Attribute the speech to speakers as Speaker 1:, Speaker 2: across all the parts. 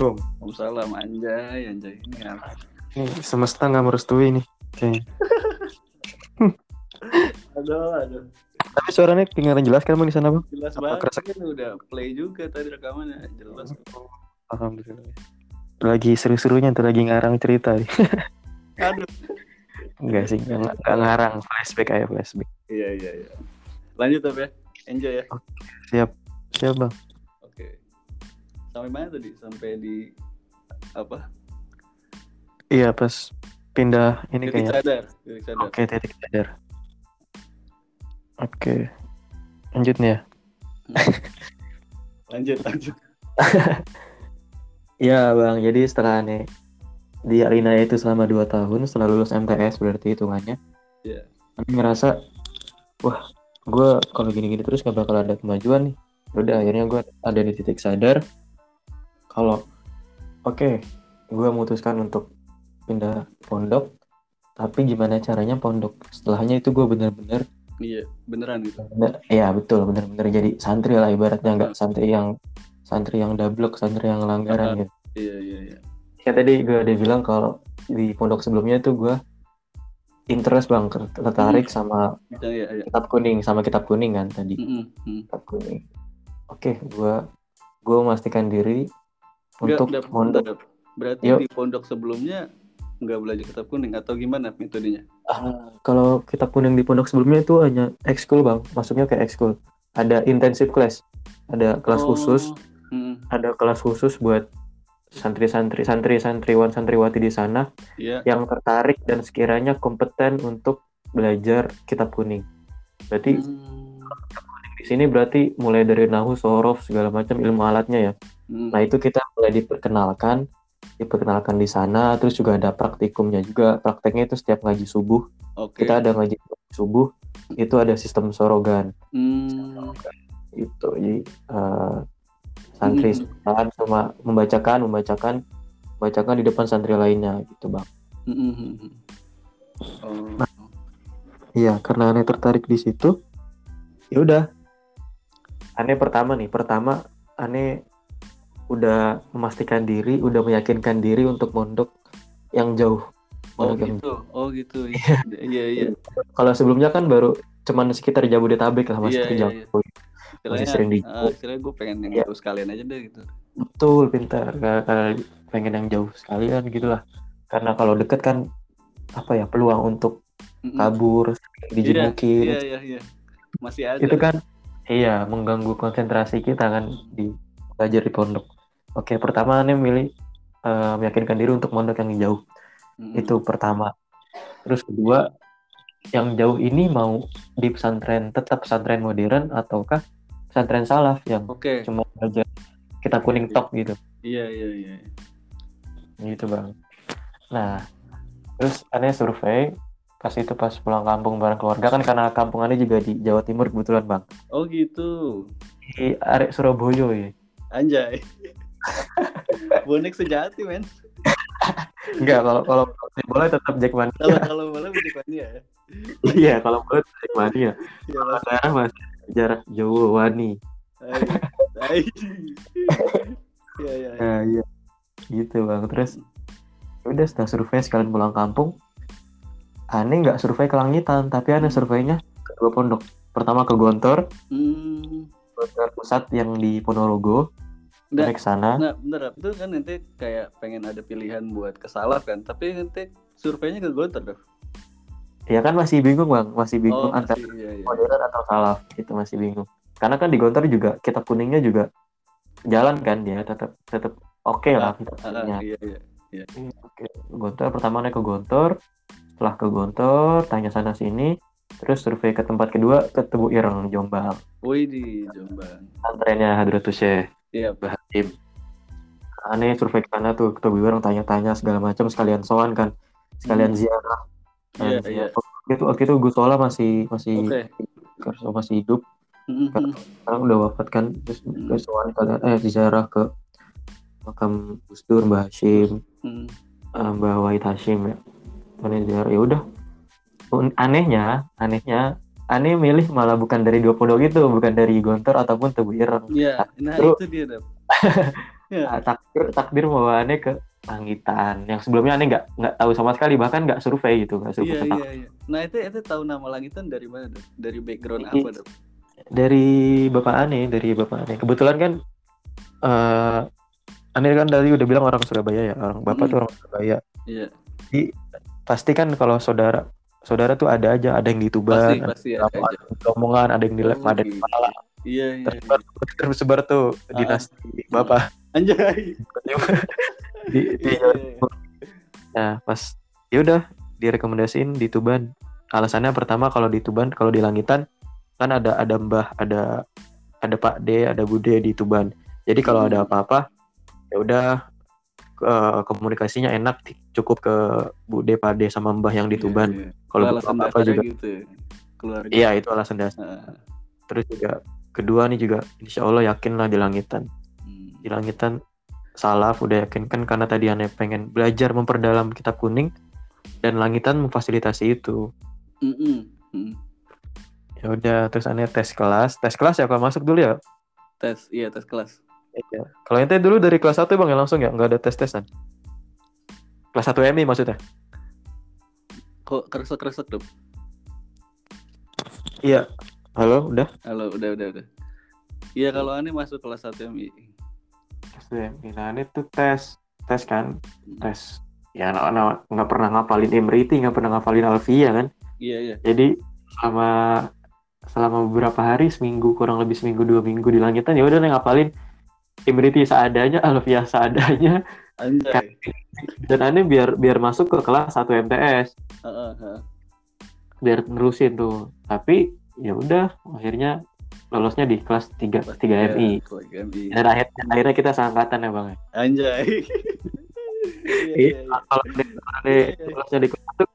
Speaker 1: Assalamualaikum.
Speaker 2: Waalaikumsalam anjay, anjay ini apa?
Speaker 1: Ini semesta nggak merestui nih. Oke.
Speaker 2: Aduh, aduh.
Speaker 1: Tapi suaranya kedengaran jelas kan bang di sana bang?
Speaker 2: Jelas
Speaker 1: Apa
Speaker 2: banget.
Speaker 1: kerasa?
Speaker 2: Ini udah play juga tadi rekamannya, jelas.
Speaker 1: Alhamdulillah. Lagi seru-serunya tuh lagi ngarang cerita. nih.
Speaker 2: Aduh.
Speaker 1: Enggak sih, nggak nggak ngarang flashback aja flashback.
Speaker 2: Iya, iya, iya. Lanjut tapi ya. Enjoy ya.
Speaker 1: Siap, siap bang.
Speaker 2: Sampai mana tadi? Sampai di apa?
Speaker 1: Iya pas pindah ini
Speaker 2: Titik
Speaker 1: kayaknya.
Speaker 2: sadar, titik sadar.
Speaker 1: Oke titik sadar. Oke. Lanjut nih ya.
Speaker 2: Lanjut, lanjut.
Speaker 1: Iya bang, jadi setelah aneh di Alina itu selama 2 tahun setelah lulus MTS berarti hitungannya.
Speaker 2: Iya.
Speaker 1: Aneh ngerasa, wah gue kalau gini-gini terus gak bakal ada kemajuan nih. Udah akhirnya gue ada di titik sadar kalau oke gue memutuskan untuk pindah pondok tapi gimana caranya pondok setelahnya itu gue bener-bener
Speaker 2: Iya, beneran gitu.
Speaker 1: bener- ya betul bener-bener jadi santri lah ibaratnya nggak santri yang santri yang dablek santri yang langgaran gitu
Speaker 2: Iya, iya, iya.
Speaker 1: ya tadi gue udah bilang kalau di pondok sebelumnya itu gue interest bang ter- tertarik sama
Speaker 2: Iya, iya, iya.
Speaker 1: kitab kuning sama kitab kuning kan tadi
Speaker 2: Mm-mm, mm.
Speaker 1: kitab kuning oke gue gue memastikan diri untuk mondok
Speaker 2: bentar, Berarti
Speaker 1: Yuk.
Speaker 2: di pondok sebelumnya nggak belajar kitab kuning atau gimana metodenya?
Speaker 1: Ah, kalau kitab kuning di pondok sebelumnya itu hanya ekskul bang masuknya kayak ekskul ada intensive class ada kelas
Speaker 2: Oh,
Speaker 1: khusus
Speaker 2: mm,
Speaker 1: ada kelas khusus buat santri-santri santri-santriwan santriwati di sana
Speaker 2: Iya.
Speaker 1: yang tertarik dan sekiranya kompeten untuk belajar kitab kuning. Berarti
Speaker 2: Mm,
Speaker 1: di sini berarti mulai dari nahu, sorof segala macam ilmu alatnya ya.
Speaker 2: Mm.
Speaker 1: Nah itu kita mulai diperkenalkan, diperkenalkan di sana. Terus juga ada praktikumnya juga. Prakteknya itu setiap ngaji subuh.
Speaker 2: Oke.
Speaker 1: Kita ada ngaji subuh. Itu ada sistem sorogan.
Speaker 2: Mm,
Speaker 1: Itu jadi eh, santri
Speaker 2: Hmm.
Speaker 1: sama membacakan, membacakan, membacakan di depan santri lainnya gitu bang.
Speaker 2: mm, mm, mm, mm. Oh.
Speaker 1: Iya, karena aneh tertarik di situ. Ya udah. Aneh pertama nih, pertama aneh udah memastikan diri, udah meyakinkan diri untuk mondok yang jauh.
Speaker 2: Oh
Speaker 1: Mondok yang
Speaker 2: gitu, oh gitu, iya, iya, iya,
Speaker 1: Kalau sebelumnya kan baru cuman sekitar Jabodetabek lah masih
Speaker 2: Iya, iya,
Speaker 1: terjangkau. Masih sering di-
Speaker 2: ah, istilahnya gue pengen yang
Speaker 1: Iya.
Speaker 2: itu sekalian aja deh gitu.
Speaker 1: Betul, pintar. Karena pengen yang jauh sekalian gitu lah. Karena kalau deket kan apa ya peluang untuk
Speaker 2: Mm, mm.
Speaker 1: kabur, dijemukin,
Speaker 2: Iya, iya, iya. Masih ada.
Speaker 1: itu kan iya mengganggu konsentrasi kita kan di belajar di pondok. Oke, pertama nih milih eh, meyakinkan diri untuk mondok yang jauh.
Speaker 2: Mm, mm.
Speaker 1: Itu pertama. Terus kedua, yang jauh ini mau di pesantren tetap pesantren modern ataukah pesantren salaf yang
Speaker 2: Oke,
Speaker 1: cuma belajar kitab kuning tok gitu.
Speaker 2: iya, iya, iya.
Speaker 1: Gitu, Bang. Nah, terus aneh survei pas itu pas pulang kampung bareng keluarga kan karena kampung aneh juga di Jawa Timur kebetulan, Bang.
Speaker 2: Oh gitu,
Speaker 1: Di arek Surabaya ya.
Speaker 2: anjay. Bonek sejati men.
Speaker 1: Enggak, kalau kalau kalau boleh tetap Jackmania.
Speaker 2: Kalau kalau boleh dia ya.
Speaker 1: iya, kalau boleh Jackmania.
Speaker 2: Iya, Mas.
Speaker 1: sekarang masih sejarah Jawa Wani.
Speaker 2: Iya, iya. iya.
Speaker 1: Nah, iya. Gitu, Bang. Terus udah setelah survei sekalian pulang kampung, aneh nggak survei ke Langitan, tapi aneh surveinya ke dua pondok. Pertama ke Gontor,
Speaker 2: Hmm.
Speaker 1: Gontor pusat yang di Ponorogo, Aneh ke sana.
Speaker 2: nah, bener, itu kan nanti kayak pengen ada pilihan buat ke salaf kan, tapi nanti surveinya ke Gontor dong.
Speaker 1: Ya kan masih bingung, Bang. Masih bingung
Speaker 2: Oh,
Speaker 1: antara
Speaker 2: masih, iya, iya.
Speaker 1: modern atau salaf. Itu masih bingung. Karena kan di Gontor juga kitab kuningnya juga jalan kan dia tetap tetap oke lah kitab
Speaker 2: Ah, ah,
Speaker 1: kuningnya.
Speaker 2: iya, iya.
Speaker 1: Iya, Oke, Gontor pertama naik ke Gontor, setelah ke Gontor tanya sana sini, terus survei ke tempat kedua ke Tebu Ireng Jombang,
Speaker 2: Woi di Jombang.
Speaker 1: antrennya Hadratus Syekh
Speaker 2: Iya,
Speaker 1: Bahtim. Aneh survei ke sana tuh ke Tebu Ireng tanya-tanya segala macam sekalian soan kan, sekalian
Speaker 2: Hmm.
Speaker 1: ziarah.
Speaker 2: Iya,
Speaker 1: Dan
Speaker 2: iya.
Speaker 1: ziarah. Waktu itu waktu itu Gus Sola masih masih. Karso masih hidup,
Speaker 2: Hmm, hmm.
Speaker 1: sekarang udah wafat kan, terus
Speaker 2: Hmm.
Speaker 1: ke soan ke eh ziarah ke makam Gus Dur, Mbah Hashim,
Speaker 2: Hmm.
Speaker 1: eh, Mbah Wahid Hashim ya manajer ya udah anehnya anehnya aneh milih malah bukan dari dua pondok itu bukan dari Gontor ataupun Tebu Ireng
Speaker 2: Iya, nah
Speaker 1: Terus-
Speaker 2: itu dia, Dap. Ya.
Speaker 1: Ah, takdir takdir membawa aneh ke langitan yang sebelumnya aneh nggak nggak tahu sama sekali bahkan nggak survei gitu nggak survei
Speaker 2: Iya iya iya. Nah itu itu tahu nama langitan dari mana dok? Dari background
Speaker 1: Ini-
Speaker 2: apa dok?
Speaker 1: dari bapak aneh dari bapak aneh kebetulan kan eh aneh kan tadi udah bilang orang Surabaya ya orang bapak
Speaker 2: Hmm.
Speaker 1: tuh orang Surabaya
Speaker 2: Iya.
Speaker 1: pasti kan kalau saudara saudara tuh ada aja ada yang di Tuban ada
Speaker 2: pasti ada
Speaker 1: yang di omongan ada yang di
Speaker 2: Oh,
Speaker 1: ada di
Speaker 2: gitu.
Speaker 1: kepala
Speaker 2: Iya iya.
Speaker 1: tersebar,
Speaker 2: iya.
Speaker 1: tersebar tuh
Speaker 2: Ah.
Speaker 1: dinasti bapak
Speaker 2: Anjay.
Speaker 1: di, di
Speaker 2: Iya, iya, iya.
Speaker 1: Nah, pas ya udah direkomendasiin di Tuban. Alasannya pertama kalau di Tuban, kalau di Langitan kan ada ada Mbah, ada ada Pak D, ada Bude di Tuban. Jadi kalau ada
Speaker 2: Hmm.
Speaker 1: apa-apa ya udah eh, komunikasinya enak cukup ke Bude, Pak D sama Mbah yang di
Speaker 2: Iya,
Speaker 1: Tuban.
Speaker 2: iya.
Speaker 1: Kalau
Speaker 2: alasan dasarnya
Speaker 1: juga.
Speaker 2: gitu ya. Keluarga.
Speaker 1: Iya, itu alasan dasar.
Speaker 2: Ah,
Speaker 1: Terus juga kedua nih juga insya Allah yakin lah di Langitan.
Speaker 2: hmm.
Speaker 1: Di Langitan salaf udah yakin kan karena tadi aneh pengen belajar memperdalam kitab kuning dan Langitan memfasilitasi itu.
Speaker 2: Mm-mm. Mm.
Speaker 1: ya udah terus aneh tes kelas tes kelas ya kalau masuk dulu ya
Speaker 2: Tes, iya tes kelas.
Speaker 1: Iya. kalau ente dulu dari kelas 1 bang ya langsung ya nggak ada tes tesan kelas 1 MI maksudnya
Speaker 2: Kok keresek-keresek dok?
Speaker 1: iya halo udah
Speaker 2: Halo, udah udah udah. Iya kalau aneh masuk kelas 1 MI.
Speaker 1: kelas 1 MI nah ini tuh tes tes kan tes ya anak anak nggak pernah ngapalin Imriti nggak pernah ngapalin Alfia kan
Speaker 2: Iya iya.
Speaker 1: jadi selama selama beberapa hari seminggu kurang lebih seminggu dua minggu di langitan ya udah nih ngapalin Imriti seadanya Alfia seadanya
Speaker 2: Anjay.
Speaker 1: dan aneh biar biar masuk ke kelas 1 MTS
Speaker 2: heeh.
Speaker 1: biar nerusin tuh tapi ya udah akhirnya lolosnya di kelas 3
Speaker 2: Kelas
Speaker 1: 3 MI
Speaker 2: Kelas MI.
Speaker 1: dan akhirnya akhirnya kita seangkatan ya bang ya.
Speaker 2: Anjay. Iya, iya, iya.
Speaker 1: kalau ada ada
Speaker 2: Iya,
Speaker 1: kelasnya di kelas tuh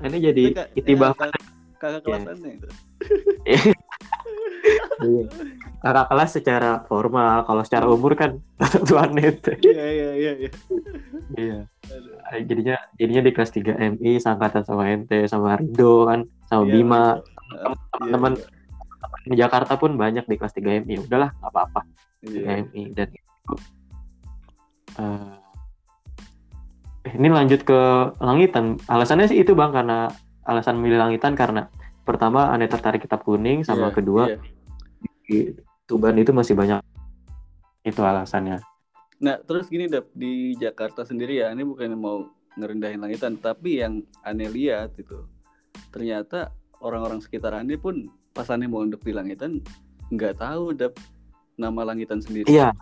Speaker 1: ini jadi
Speaker 2: Itu
Speaker 1: itibah
Speaker 2: ya, kak- kakak kelas aneh itu.
Speaker 1: kakak kelas secara formal kalau secara umur kan tuan itu
Speaker 2: Iya iya iya iya.
Speaker 1: iya. Jadinya jadinya di kelas 3 MI seangkatan sama NT sama Rido kan sama
Speaker 2: Iya,
Speaker 1: Bima.
Speaker 2: Iya,
Speaker 1: teman-teman di Jakarta pun banyak di kelas 3 MI udahlah nggak apa-apa.
Speaker 2: Iya.
Speaker 1: PMI dan eh, ini lanjut ke langitan. Alasannya sih itu bang karena alasan memilih langitan karena pertama aneh tertarik kitab kuning sama
Speaker 2: Iya,
Speaker 1: kedua
Speaker 2: iya.
Speaker 1: Tuban itu masih banyak. Itu alasannya.
Speaker 2: Nah, terus gini Dap, di Jakarta sendiri ya, ini bukan mau ngerendahin langitan, tapi yang aneh lihat itu ternyata orang-orang sekitar aneh pun pas aneh mau untuk di langitan nggak tahu Dap nama langitan sendiri.
Speaker 1: iya.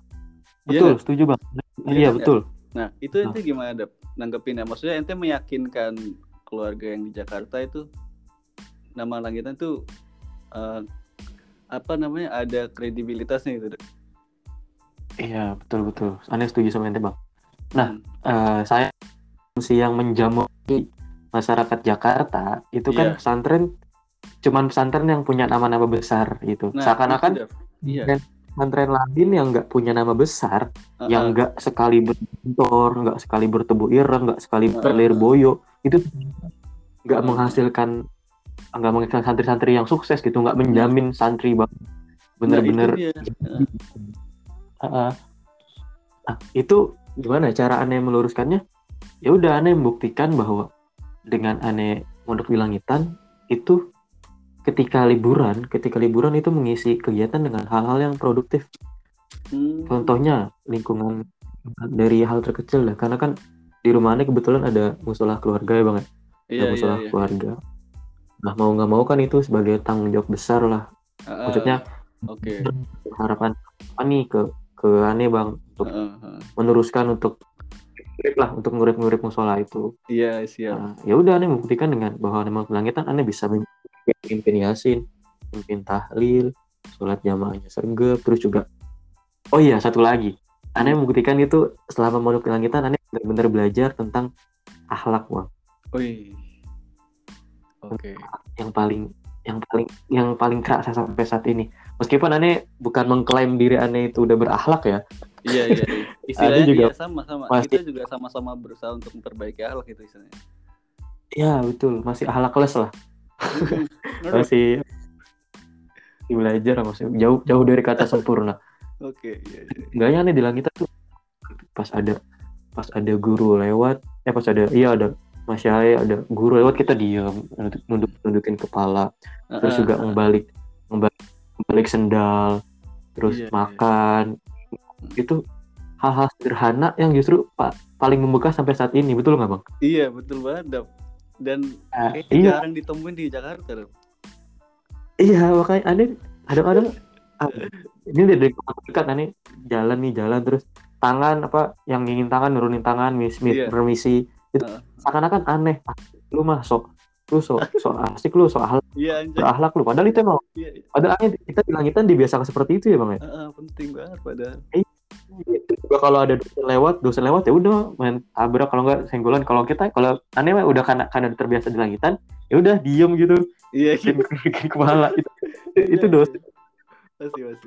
Speaker 2: Iya
Speaker 1: betul
Speaker 2: nggak?
Speaker 1: setuju bang
Speaker 2: Iya
Speaker 1: iya
Speaker 2: kan,
Speaker 1: betul.
Speaker 2: Nah, itu ente gimana Dap nanggepinnya? Maksudnya ente meyakinkan keluarga yang di Jakarta itu nama langitan tuh eh, apa namanya ada kredibilitasnya gitu. Dap.
Speaker 1: iya betul betul aneh setuju sama ente bang Nah,
Speaker 2: Hmm.
Speaker 1: Eh, saya si yang menjamu masyarakat Jakarta itu kan
Speaker 2: Iya.
Speaker 1: pesantren cuman pesantren yang punya nama-nama besar gitu
Speaker 2: Nah,
Speaker 1: seakan-akan
Speaker 2: iya.
Speaker 1: dan pesantren lain yang nggak punya nama besar
Speaker 2: Heeh.
Speaker 1: yang nggak sekali berbentor nggak sekali bertebu ireng nggak sekali
Speaker 2: Heeh.
Speaker 1: berlir boyo itu nggak
Speaker 2: Heeh.
Speaker 1: menghasilkan nggak menghasilkan santri-santri yang sukses gitu nggak menjamin santri bang
Speaker 2: Nah,
Speaker 1: bener-bener
Speaker 2: itu dia. Heeh.
Speaker 1: Heeh. Nah, itu gimana cara aneh meluruskannya? Ya udah aneh membuktikan bahwa dengan aneh mondok di langitan itu ketika liburan, ketika liburan itu mengisi kegiatan dengan hal-hal yang produktif.
Speaker 2: Hmm.
Speaker 1: Contohnya lingkungan dari hal terkecil lah, karena kan di rumah aneh kebetulan ada musola keluarga ya bang, ya?
Speaker 2: Iya, iya,
Speaker 1: musola
Speaker 2: iya.
Speaker 1: keluarga. Nah mau nggak mau kan itu sebagai tanggung jawab besar lah.
Speaker 2: Heeh.
Speaker 1: Maksudnya
Speaker 2: Oke.
Speaker 1: harapan apa nih ke ke aneh bang untuk
Speaker 2: Heeh, heeh.
Speaker 1: meneruskan untuk ngurip lah untuk ngurip-ngurip musola itu.
Speaker 2: Iya, siap.
Speaker 1: Nah, ya udah aneh membuktikan dengan bahwa memang langitan aneh bisa memimpin mimpin yasin, mimpin tahlil, sholat jamaahnya sergap, terus juga oh iya satu lagi aneh membuktikan itu selama mondok di langitan aneh benar-benar belajar tentang akhlak bang
Speaker 2: Wih. Oke.
Speaker 1: yang paling yang paling yang paling kerasa sampai saat ini meskipun aneh bukan mengklaim diri aneh itu udah berakhlak ya
Speaker 2: Iya, iya. iya. Istilahnya
Speaker 1: juga
Speaker 2: iya, sama-sama.
Speaker 1: pasti-
Speaker 2: Kita juga sama-sama berusaha untuk memperbaiki akhlak itu istilahnya.
Speaker 1: ya betul masih akhlakless lah masih masih belajar masih jauh jauh dari kata sempurna
Speaker 2: Oke, iya, iya.
Speaker 1: enggaknya aneh di langitan tuh pas ada pas ada guru lewat eh pas ada iya ada Mas ada guru lewat kita diem nunduk, nunduk nundukin kepala terus juga ngebalik, ngebalik sendal terus
Speaker 2: Iya, iya.
Speaker 1: makan itu hal-hal sederhana yang justru pak paling membekas sampai saat ini betul nggak bang?
Speaker 2: Iya betul banget Dap. Dan kayaknya
Speaker 1: iya
Speaker 2: jarang ditemuin di Jakarta Dap.
Speaker 1: iya makanya aneh kadang-kadang ah, ini dari dekat aneh jalan nih jalan terus tangan apa yang ingin tangan nurunin tangan mis, mis-
Speaker 2: Iya.
Speaker 1: permisi itu seakan-akan aneh. Ah, lu mah sok lu sok sok asik lu sok ahlak
Speaker 2: anjay.
Speaker 1: berakhlak lu. Padahal itu emang
Speaker 2: Iya,
Speaker 1: padahal aneh, kita di langitan dibiasakan seperti itu ya bang ya?
Speaker 2: Heeh, penting banget padahal.
Speaker 1: Itu juga kalau ada dosen lewat dosen lewat ya udah main tabrak. Kalau nggak senggolan. Kalau kita kalau aneh mah udah karena karena terbiasa di langitan ya udah diem gitu.
Speaker 2: Iya,
Speaker 1: bikin
Speaker 2: gitu.
Speaker 1: kepala. Itu itu
Speaker 2: Iya,
Speaker 1: dosen.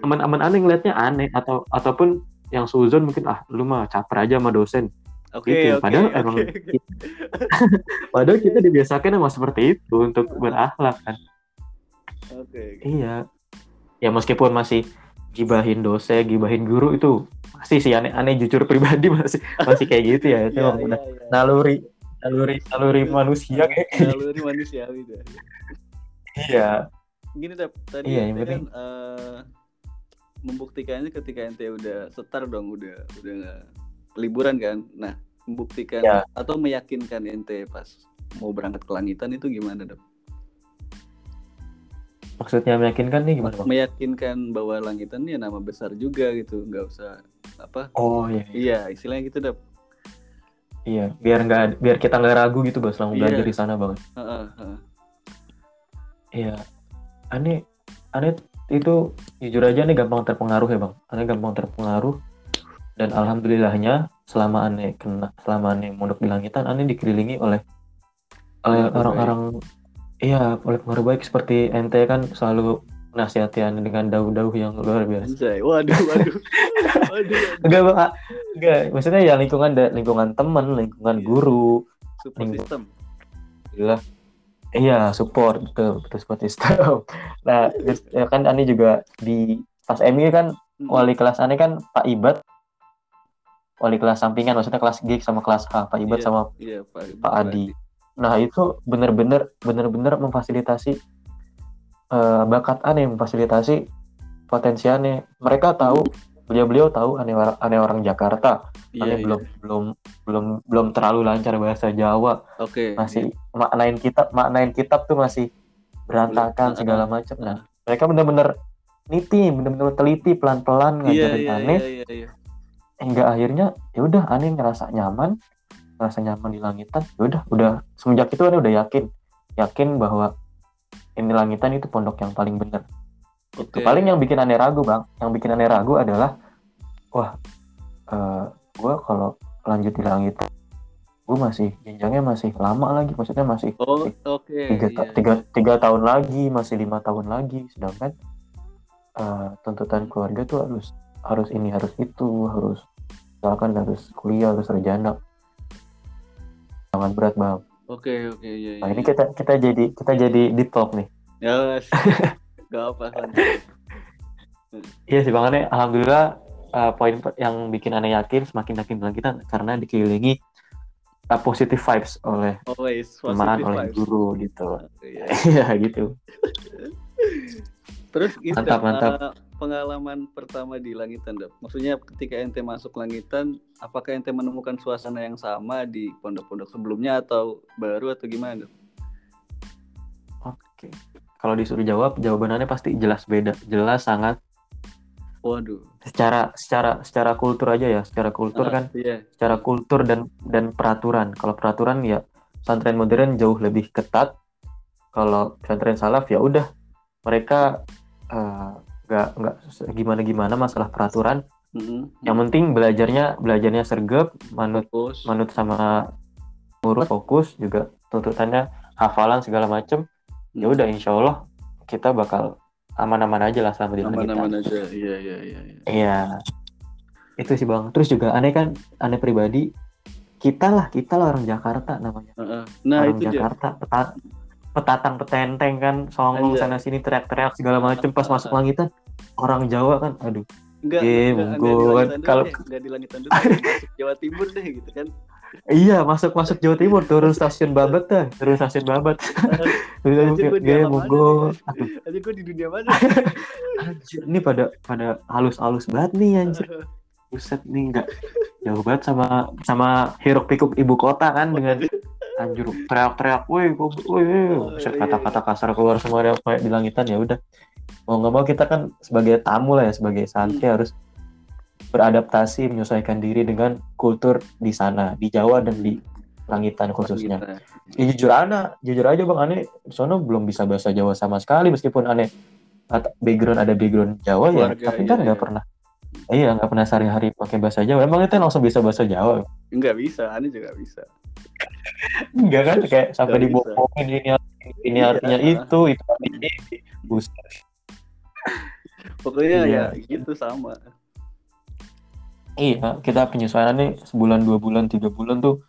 Speaker 1: aman-aman aneh ngeliatnya aneh. Atau ataupun yang suzon mungkin ah lu mah caper aja sama dosen
Speaker 2: Oke,
Speaker 1: gitu.
Speaker 2: oke.
Speaker 1: Padahal
Speaker 2: oke,
Speaker 1: emang
Speaker 2: oke.
Speaker 1: padahal kita dibiasakan emang seperti itu untuk berakhlak kan
Speaker 2: Oke. oke.
Speaker 1: iya ya meskipun masih gibahin dosen gibahin guru itu masih sih aneh aneh jujur pribadi masih masih kayak gitu ya itu
Speaker 2: Iya,
Speaker 1: emang
Speaker 2: iya,
Speaker 1: udah
Speaker 2: iya.
Speaker 1: naluri naluri naluri manusia kayak gitu.
Speaker 2: Naluri manusiawi dah.
Speaker 1: iya
Speaker 2: Gini Dap, tadi
Speaker 1: Iya, yang
Speaker 2: ente
Speaker 1: penting-
Speaker 2: kan eh, membuktikannya ketika ente udah setar dong, udah udah liburan kan. Nah, membuktikan
Speaker 1: Iya.
Speaker 2: atau meyakinkan ente pas mau berangkat ke langitan itu gimana Dap?
Speaker 1: maksudnya meyakinkan nih gimana bang
Speaker 2: Meyakinkan bahwa langitan ini nama besar juga gitu, nggak usah apa?
Speaker 1: oh iya
Speaker 2: Iya, istilahnya gitu Dap.
Speaker 1: iya biar nggak biar kita nggak ragu gitu bang selama
Speaker 2: Iya.
Speaker 1: belajar di sana bang
Speaker 2: Heeh, heeh.
Speaker 1: Iya, aneh, aneh itu jujur aja aneh gampang terpengaruh ya bang. Aneh gampang terpengaruh dan alhamdulillahnya selama aneh kena, selama aneh mondok di langitan, aneh dikelilingi oleh oleh orang-orang, iya, oleh pengaruh baik seperti ente kan selalu nasihati aneh dengan dauh-dauh yang luar biasa.
Speaker 2: Anjay, waduh, waduh. waduh.
Speaker 1: Enggak ah, enggak, maksudnya ya lingkungan da- lingkungan teman, lingkungan
Speaker 2: Iya.
Speaker 1: guru,
Speaker 2: Support
Speaker 1: Minggu.
Speaker 2: system.
Speaker 1: Alhamdulillah. Iya, support betul, betul support system. Nah, ya kan Ani juga di pas MI kan wali kelas Ani kan Pak Ibad, wali kelas sampingan, maksudnya kelas G sama kelas H, Pak Ibad
Speaker 2: Iya.
Speaker 1: sama
Speaker 2: Iya, Pak.
Speaker 1: Pak Adi. Nah itu bener-bener bener-bener memfasilitasi eh, bakat Ani, memfasilitasi potensi Ani. Mereka tahu, beliau-beliau tahu Ani, or- Ani orang Jakarta,
Speaker 2: Iya,
Speaker 1: Ani
Speaker 2: iya.
Speaker 1: belum belum belum belum terlalu lancar bahasa Jawa
Speaker 2: Oke.
Speaker 1: masih maknain kitab maknain kitab tuh masih berantakan segala macam nah mereka bener-bener niti bener-bener teliti pelan-pelan
Speaker 2: Iya,
Speaker 1: ngajarin
Speaker 2: iya,
Speaker 1: aneh
Speaker 2: iya, iya, iya.
Speaker 1: Hingga akhirnya ya udah aneh ngerasa nyaman ngerasa nyaman di langitan ya udah udah semenjak itu aneh udah yakin yakin bahwa ini langitan itu pondok yang paling bener
Speaker 2: Oke.
Speaker 1: paling yang bikin aneh ragu bang yang bikin aneh ragu adalah wah eh gue kalau lanjut di langitan gue masih jenjangnya masih lama lagi maksudnya masih
Speaker 2: Oh, oke.
Speaker 1: tiga,
Speaker 2: iya.
Speaker 1: tiga, tiga tahun lagi masih lima tahun lagi sedangkan eh, tuntutan keluarga tuh harus harus ini harus itu harus misalkan harus kuliah harus sarjana sangat berat bang
Speaker 2: Oke, oke, iya,
Speaker 1: nah
Speaker 2: iya.
Speaker 1: ini kita kita jadi kita jadi deep talk nih
Speaker 2: Ya, Mas. Gak apa
Speaker 1: iya sih bang Ane alhamdulillah eh, poin yang bikin aneh yakin semakin yakin bilang kita karena dikelilingi uh, positive vibes oleh
Speaker 2: Always
Speaker 1: teman oleh
Speaker 2: vibes.
Speaker 1: guru gitu
Speaker 2: iya.
Speaker 1: iya gitu
Speaker 2: Terus itu
Speaker 1: Mantap, mantap.
Speaker 2: pengalaman pertama di Langitan, Dap. Maksudnya ketika ente masuk Langitan, apakah ente menemukan suasana yang sama di pondok-pondok sebelumnya atau baru atau gimana? Dap?
Speaker 1: oke kalau disuruh jawab jawabannya pasti jelas beda jelas sangat
Speaker 2: Waduh.
Speaker 1: secara secara secara kultur aja ya secara kultur
Speaker 2: Ah,
Speaker 1: kan
Speaker 2: Iya.
Speaker 1: secara kultur dan dan peraturan kalau peraturan ya pesantren modern jauh lebih ketat kalau pesantren salaf ya udah mereka eh, nggak nggak gimana gimana masalah peraturan
Speaker 2: Mm-mm.
Speaker 1: yang penting belajarnya belajarnya sergap manut
Speaker 2: Fokus.
Speaker 1: manut sama urut fokus juga tuntutannya hafalan segala macem ya udah insya Allah kita bakal aman-aman aja lah selama di langit
Speaker 2: aman-aman aja. Iya, iya, iya. iya.
Speaker 1: Iya. Itu sih Bang. Terus juga aneh kan, aneh pribadi, kita lah, kita lah orang Jakarta namanya.
Speaker 2: Heeh. Nah,
Speaker 1: orang
Speaker 2: itu dia.
Speaker 1: Jakarta, peta- petatang petenteng kan, songong
Speaker 2: Anjay.
Speaker 1: sana sini teriak-teriak segala macem pas masuk langitan. Orang Jawa kan, aduh,
Speaker 2: Enggak,
Speaker 1: Iya,
Speaker 2: dulu
Speaker 1: Kalau-
Speaker 2: enggak di langitan dulu, masuk Jawa Timur deh gitu kan.
Speaker 1: Iya, masuk masuk Jawa Timur, turun stasiun Babat dah, turun stasiun Babat.
Speaker 2: Anjir gue
Speaker 1: Iya? Aduh,
Speaker 2: Anjir gue di dunia mana?
Speaker 1: anjir, ini pada pada halus-halus banget nih anjir. Buset nih enggak jauh banget sama sama hiruk pikuk ibu kota kan dengan anjir teriak-teriak, woi, woi,
Speaker 2: Oh, iya,
Speaker 1: kata-kata kasar keluar semua ada kayak di langitan ya udah. Mau nggak mau kita kan sebagai tamu lah ya, sebagai santri harus beradaptasi, menyesuaikan diri dengan kultur di sana, di Jawa dan di langitan khususnya. Ya, jujur aja, jujur aja bang, aneh di sana belum bisa bahasa Jawa sama sekali meskipun aneh at- background ada background Jawa ya,
Speaker 2: Keluarga,
Speaker 1: tapi
Speaker 2: iya,
Speaker 1: kan nggak
Speaker 2: iya.
Speaker 1: pernah. Iya, nggak pernah sehari-hari pakai bahasa Jawa. Emang itu langsung bisa bahasa Jawa?
Speaker 2: Enggak bisa, aneh juga bisa.
Speaker 1: Enggak kan? Kayak sampai
Speaker 2: Nggak
Speaker 1: dibohongin ini, ini
Speaker 2: Iya.
Speaker 1: artinya itu, itu artinya ini. Buset.
Speaker 2: Pokoknya
Speaker 1: Iya.
Speaker 2: ya gitu sama.
Speaker 1: Iya, kita penyesuaian nih sebulan, dua bulan, tiga bulan tuh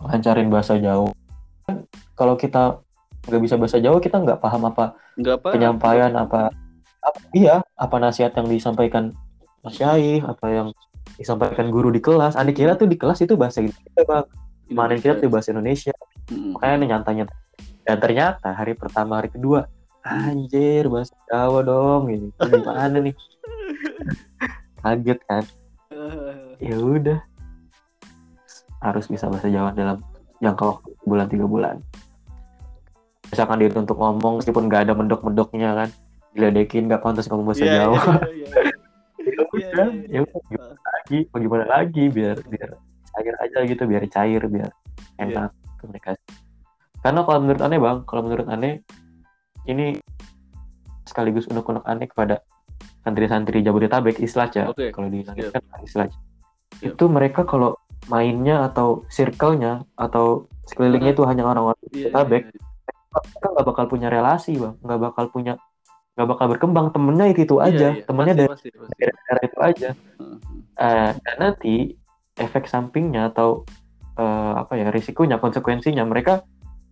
Speaker 1: lancarin bahasa Jawa. Kan Kalau kita nggak bisa bahasa Jawa, kita nggak paham apa
Speaker 2: Enggak apa.
Speaker 1: penyampaian apa, apa iya apa nasihat yang disampaikan Mas Syai apa yang disampaikan guru di kelas Anda kira tuh di kelas itu bahasa Indonesia bang mana kira tuh bahasa Indonesia.
Speaker 2: Mm-mm.
Speaker 1: makanya nih nyantanya. Dan ternyata hari pertama hari kedua anjir bahasa Jawa dong ini gimana nih? Kaget kan? Ya udah. Harus bisa bahasa Jawa dalam jangka waktu bulan tiga bulan. Misalkan dia untuk ngomong meskipun nggak ada mendok-mendoknya kan. Diledekin nggak pantas ngomong bahasa
Speaker 2: Iya, iya,
Speaker 1: Jawa.
Speaker 2: iya, iya.
Speaker 1: ya
Speaker 2: Iya,
Speaker 1: udah
Speaker 2: iya,
Speaker 1: ya udah gimana lagi? Mau gimana lagi? Biar biar cair aja gitu biar cair biar enak komunikasi karena kalau menurut aneh bang kalau menurut aneh ini sekaligus unek-unek aneh kepada santri-santri Jabodetabek Islah ya
Speaker 2: Oke.
Speaker 1: kalau di
Speaker 2: Siap.
Speaker 1: kan Islah
Speaker 2: Siap.
Speaker 1: itu mereka kalau mainnya atau circle-nya atau sekelilingnya itu hanya orang-orang
Speaker 2: Iya,
Speaker 1: Jabodetabek
Speaker 2: iya,
Speaker 1: mereka nggak bakal punya relasi bang nggak bakal punya nggak bakal berkembang temennya itu, itu
Speaker 2: iya.
Speaker 1: aja
Speaker 2: Iya, iya.
Speaker 1: temennya dari daerah itu aja
Speaker 2: Heeh.
Speaker 1: Eh, dan nanti efek sampingnya atau eh, apa ya risikonya konsekuensinya mereka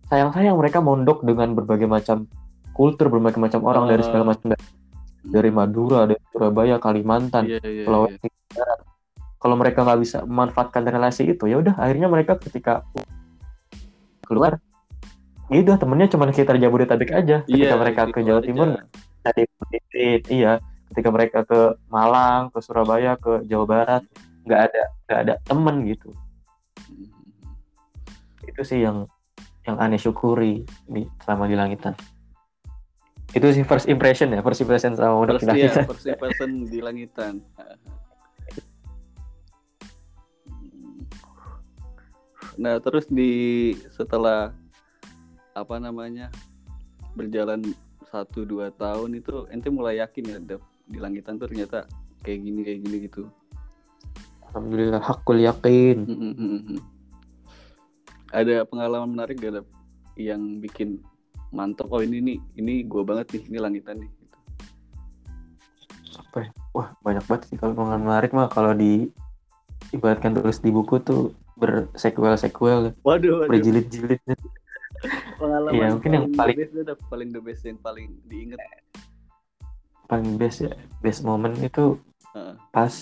Speaker 1: sayang-sayang mereka mondok dengan berbagai macam kultur berbagai macam orang dari
Speaker 2: Ah.
Speaker 1: segala macam daerah. dari Madura dari Surabaya Kalimantan
Speaker 2: Iya, iya, iya.
Speaker 1: Sulawesi kalau mereka nggak bisa memanfaatkan relasi itu ya udah akhirnya mereka ketika keluar ya udah temennya cuma sekitar Jabodetabek aja ketika
Speaker 2: Iya,
Speaker 1: mereka
Speaker 2: gitu
Speaker 1: ke Jawa. Timur dari Bukit, iya ketika mereka ke Malang ke Surabaya ke Jawa Barat nggak ada nggak ada temen gitu
Speaker 2: Mhm.
Speaker 1: itu sih yang yang aneh syukuri di, selama di langitan itu sih first impression ya first impression sama udah
Speaker 2: First,
Speaker 1: di
Speaker 2: iya,
Speaker 1: langitan
Speaker 2: first person di langitan. Nah, terus di setelah apa namanya berjalan satu dua tahun itu ente mulai yakin ya di langitan tuh ternyata kayak gini kayak gini gitu.
Speaker 1: Alhamdulillah hakul yakin
Speaker 2: Mhm. Ada pengalaman menarik gak Dap, yang bikin mantap oh ini nih ini gua banget nih ini langitan nih. Gitu.
Speaker 1: apa ya? wah banyak banget sih kalau pengalaman menarik mah kalau di ibaratkan tulis di buku tuh bersequel sequel
Speaker 2: Waduh, waduh.
Speaker 1: berjilid-jilid
Speaker 2: pengalaman
Speaker 1: Iya, mungkin yang paling-
Speaker 2: the best paling the best yang paling diinget.
Speaker 1: paling best ya best moment itu
Speaker 2: Heeh.
Speaker 1: pas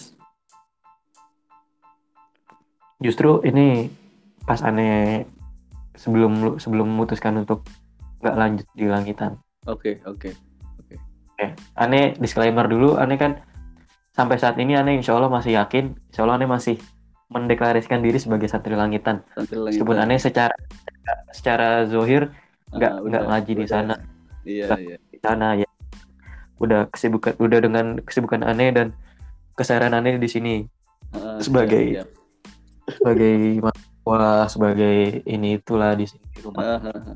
Speaker 1: justru ini pas aneh sebelum lu- sebelum memutuskan untuk nggak lanjut di langitan
Speaker 2: Oke, oke.
Speaker 1: aneh disclaimer dulu aneh kan sampai saat ini aneh insya Allah masih yakin insya Allah aneh masih mendeklarasikan diri sebagai santri langitan
Speaker 2: Santai langitan.
Speaker 1: meskipun aneh secara secara zohir nggak
Speaker 2: Ah,
Speaker 1: nggak
Speaker 2: udah,
Speaker 1: ngaji di sana
Speaker 2: Iya, iya.
Speaker 1: di sana ya udah kesibukan udah dengan kesibukan aneh dan keseharian aneh di sini
Speaker 2: Ah,
Speaker 1: Sebagai-
Speaker 2: siap, siap.
Speaker 1: Sebagai mahasiswa sebagai ini itulah di sini di rumah
Speaker 2: Ah, ah, ah.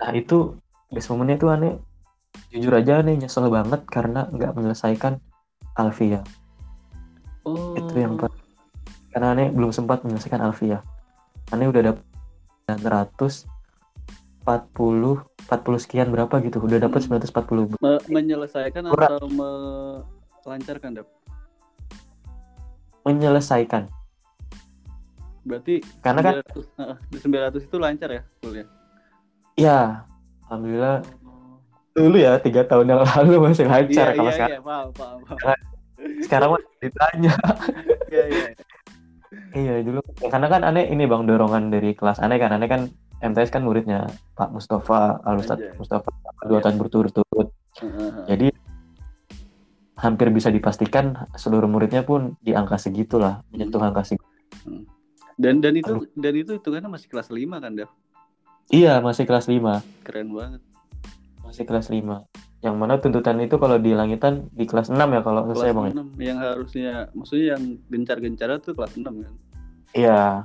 Speaker 1: nah itu best momennya tuh aneh jujur aja aneh nyesel banget karena nggak menyelesaikan Alfia
Speaker 2: Oh.
Speaker 1: itu yang per- karena aneh belum sempat menyelesaikan Alfia aneh udah dapet 940 40 sekian berapa gitu udah dapet 940
Speaker 2: Me- menyelesaikan
Speaker 1: Kurang.
Speaker 2: atau melancarkan, Dap?
Speaker 1: menyelesaikan
Speaker 2: Berarti
Speaker 1: karena kan
Speaker 2: 900, ah, ah, 900 itu lancar ya kuliah?
Speaker 1: ya alhamdulillah dulu ya tiga tahun yang lalu masih lancar
Speaker 2: Iya,
Speaker 1: kalau
Speaker 2: iya,
Speaker 1: sekarang
Speaker 2: iya, paham, paham, paham.
Speaker 1: sekarang mah ditanya
Speaker 2: Iya iya.
Speaker 1: iya dulu karena kan aneh ini bang dorongan dari kelas aneh kan aneh kan MTS kan muridnya Pak Mustafa Al Ustadz
Speaker 2: Anjay.
Speaker 1: Mustafa dua
Speaker 2: Iya.
Speaker 1: tahun berturut-turut jadi hampir bisa dipastikan seluruh muridnya pun di angka segitulah menyentuh angka segitu
Speaker 2: Dan dan itu dan itu hitungannya masih kelas 5 kan, Dav?
Speaker 1: iya masih kelas 5
Speaker 2: Keren banget.
Speaker 1: masih kelas 5 yang mana tuntutan itu kalau di langitan di kelas 6 ya kalau
Speaker 2: Kelas
Speaker 1: saya bang ya?
Speaker 2: 6 yang harusnya maksudnya yang gencar-gencar tuh kelas 6 kan.
Speaker 1: iya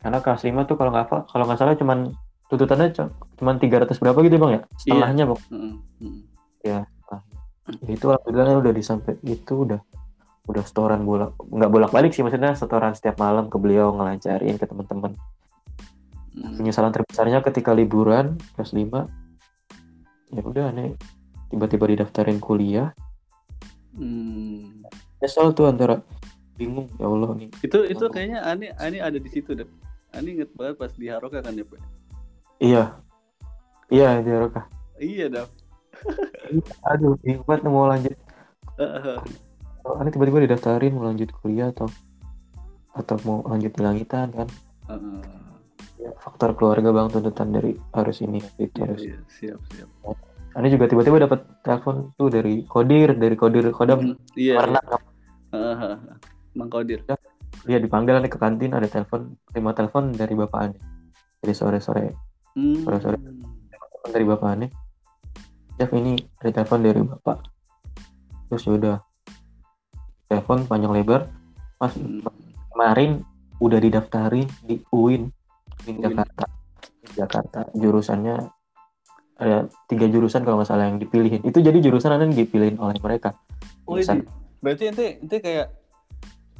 Speaker 1: karena kelas 5 tuh kalau nggak apa kalau nggak salah cuman tuntutannya cu- cuman 300 berapa gitu bang ya setengahnya bang
Speaker 2: Heeh. heeh.
Speaker 1: ya itu alhamdulillah udah disampai itu udah udah setoran bolak nggak bolak balik sih maksudnya setoran setiap malam ke beliau ngelancarin ke teman-teman
Speaker 2: Hmm.
Speaker 1: penyesalan terbesarnya ketika liburan kelas 5 ya udah nih tiba-tiba didaftarin kuliah
Speaker 2: Hmm.
Speaker 1: nyesel tuh antara bingung ya Allah nih
Speaker 2: Itu itu kayaknya Ani Ani ada di situ, Dav. Ani inget banget pas di Haroka kan ya, Pak?
Speaker 1: iya iya di Eropa.
Speaker 2: Iya, Dav.
Speaker 1: aduh bingung banget mau lanjut
Speaker 2: Heeh.
Speaker 1: oh, tiba-tiba didaftarin mau lanjut kuliah atau atau mau lanjut di langitan kan
Speaker 2: Heeh.
Speaker 1: ya, faktor keluarga bang tuntutan dari harus ini itu
Speaker 2: Iya,
Speaker 1: harus
Speaker 2: iya, siap, siap.
Speaker 1: Ini juga tiba-tiba dapat telepon tuh dari kodir dari kodir kodam
Speaker 2: Hmm, Iya.
Speaker 1: warna
Speaker 2: Heeh. Mang Kodir.
Speaker 1: dia dipanggil nih ke kantin ada telepon terima telepon dari bapak Ane jadi sore sore
Speaker 2: Hmm.
Speaker 1: Sore-sore. dari bapak Ane Jeff ini ada telepon dari bapak terus yaudah telepon panjang lebar mas
Speaker 2: Hmm.
Speaker 1: kemarin udah didaftarin di UIN di. Jakarta di Jakarta jurusannya ada tiga jurusan kalau nggak salah yang dipilihin itu jadi jurusan yang dipilihin oleh mereka
Speaker 2: Oh,
Speaker 1: Jurusan-.
Speaker 2: Berarti ente ente kayak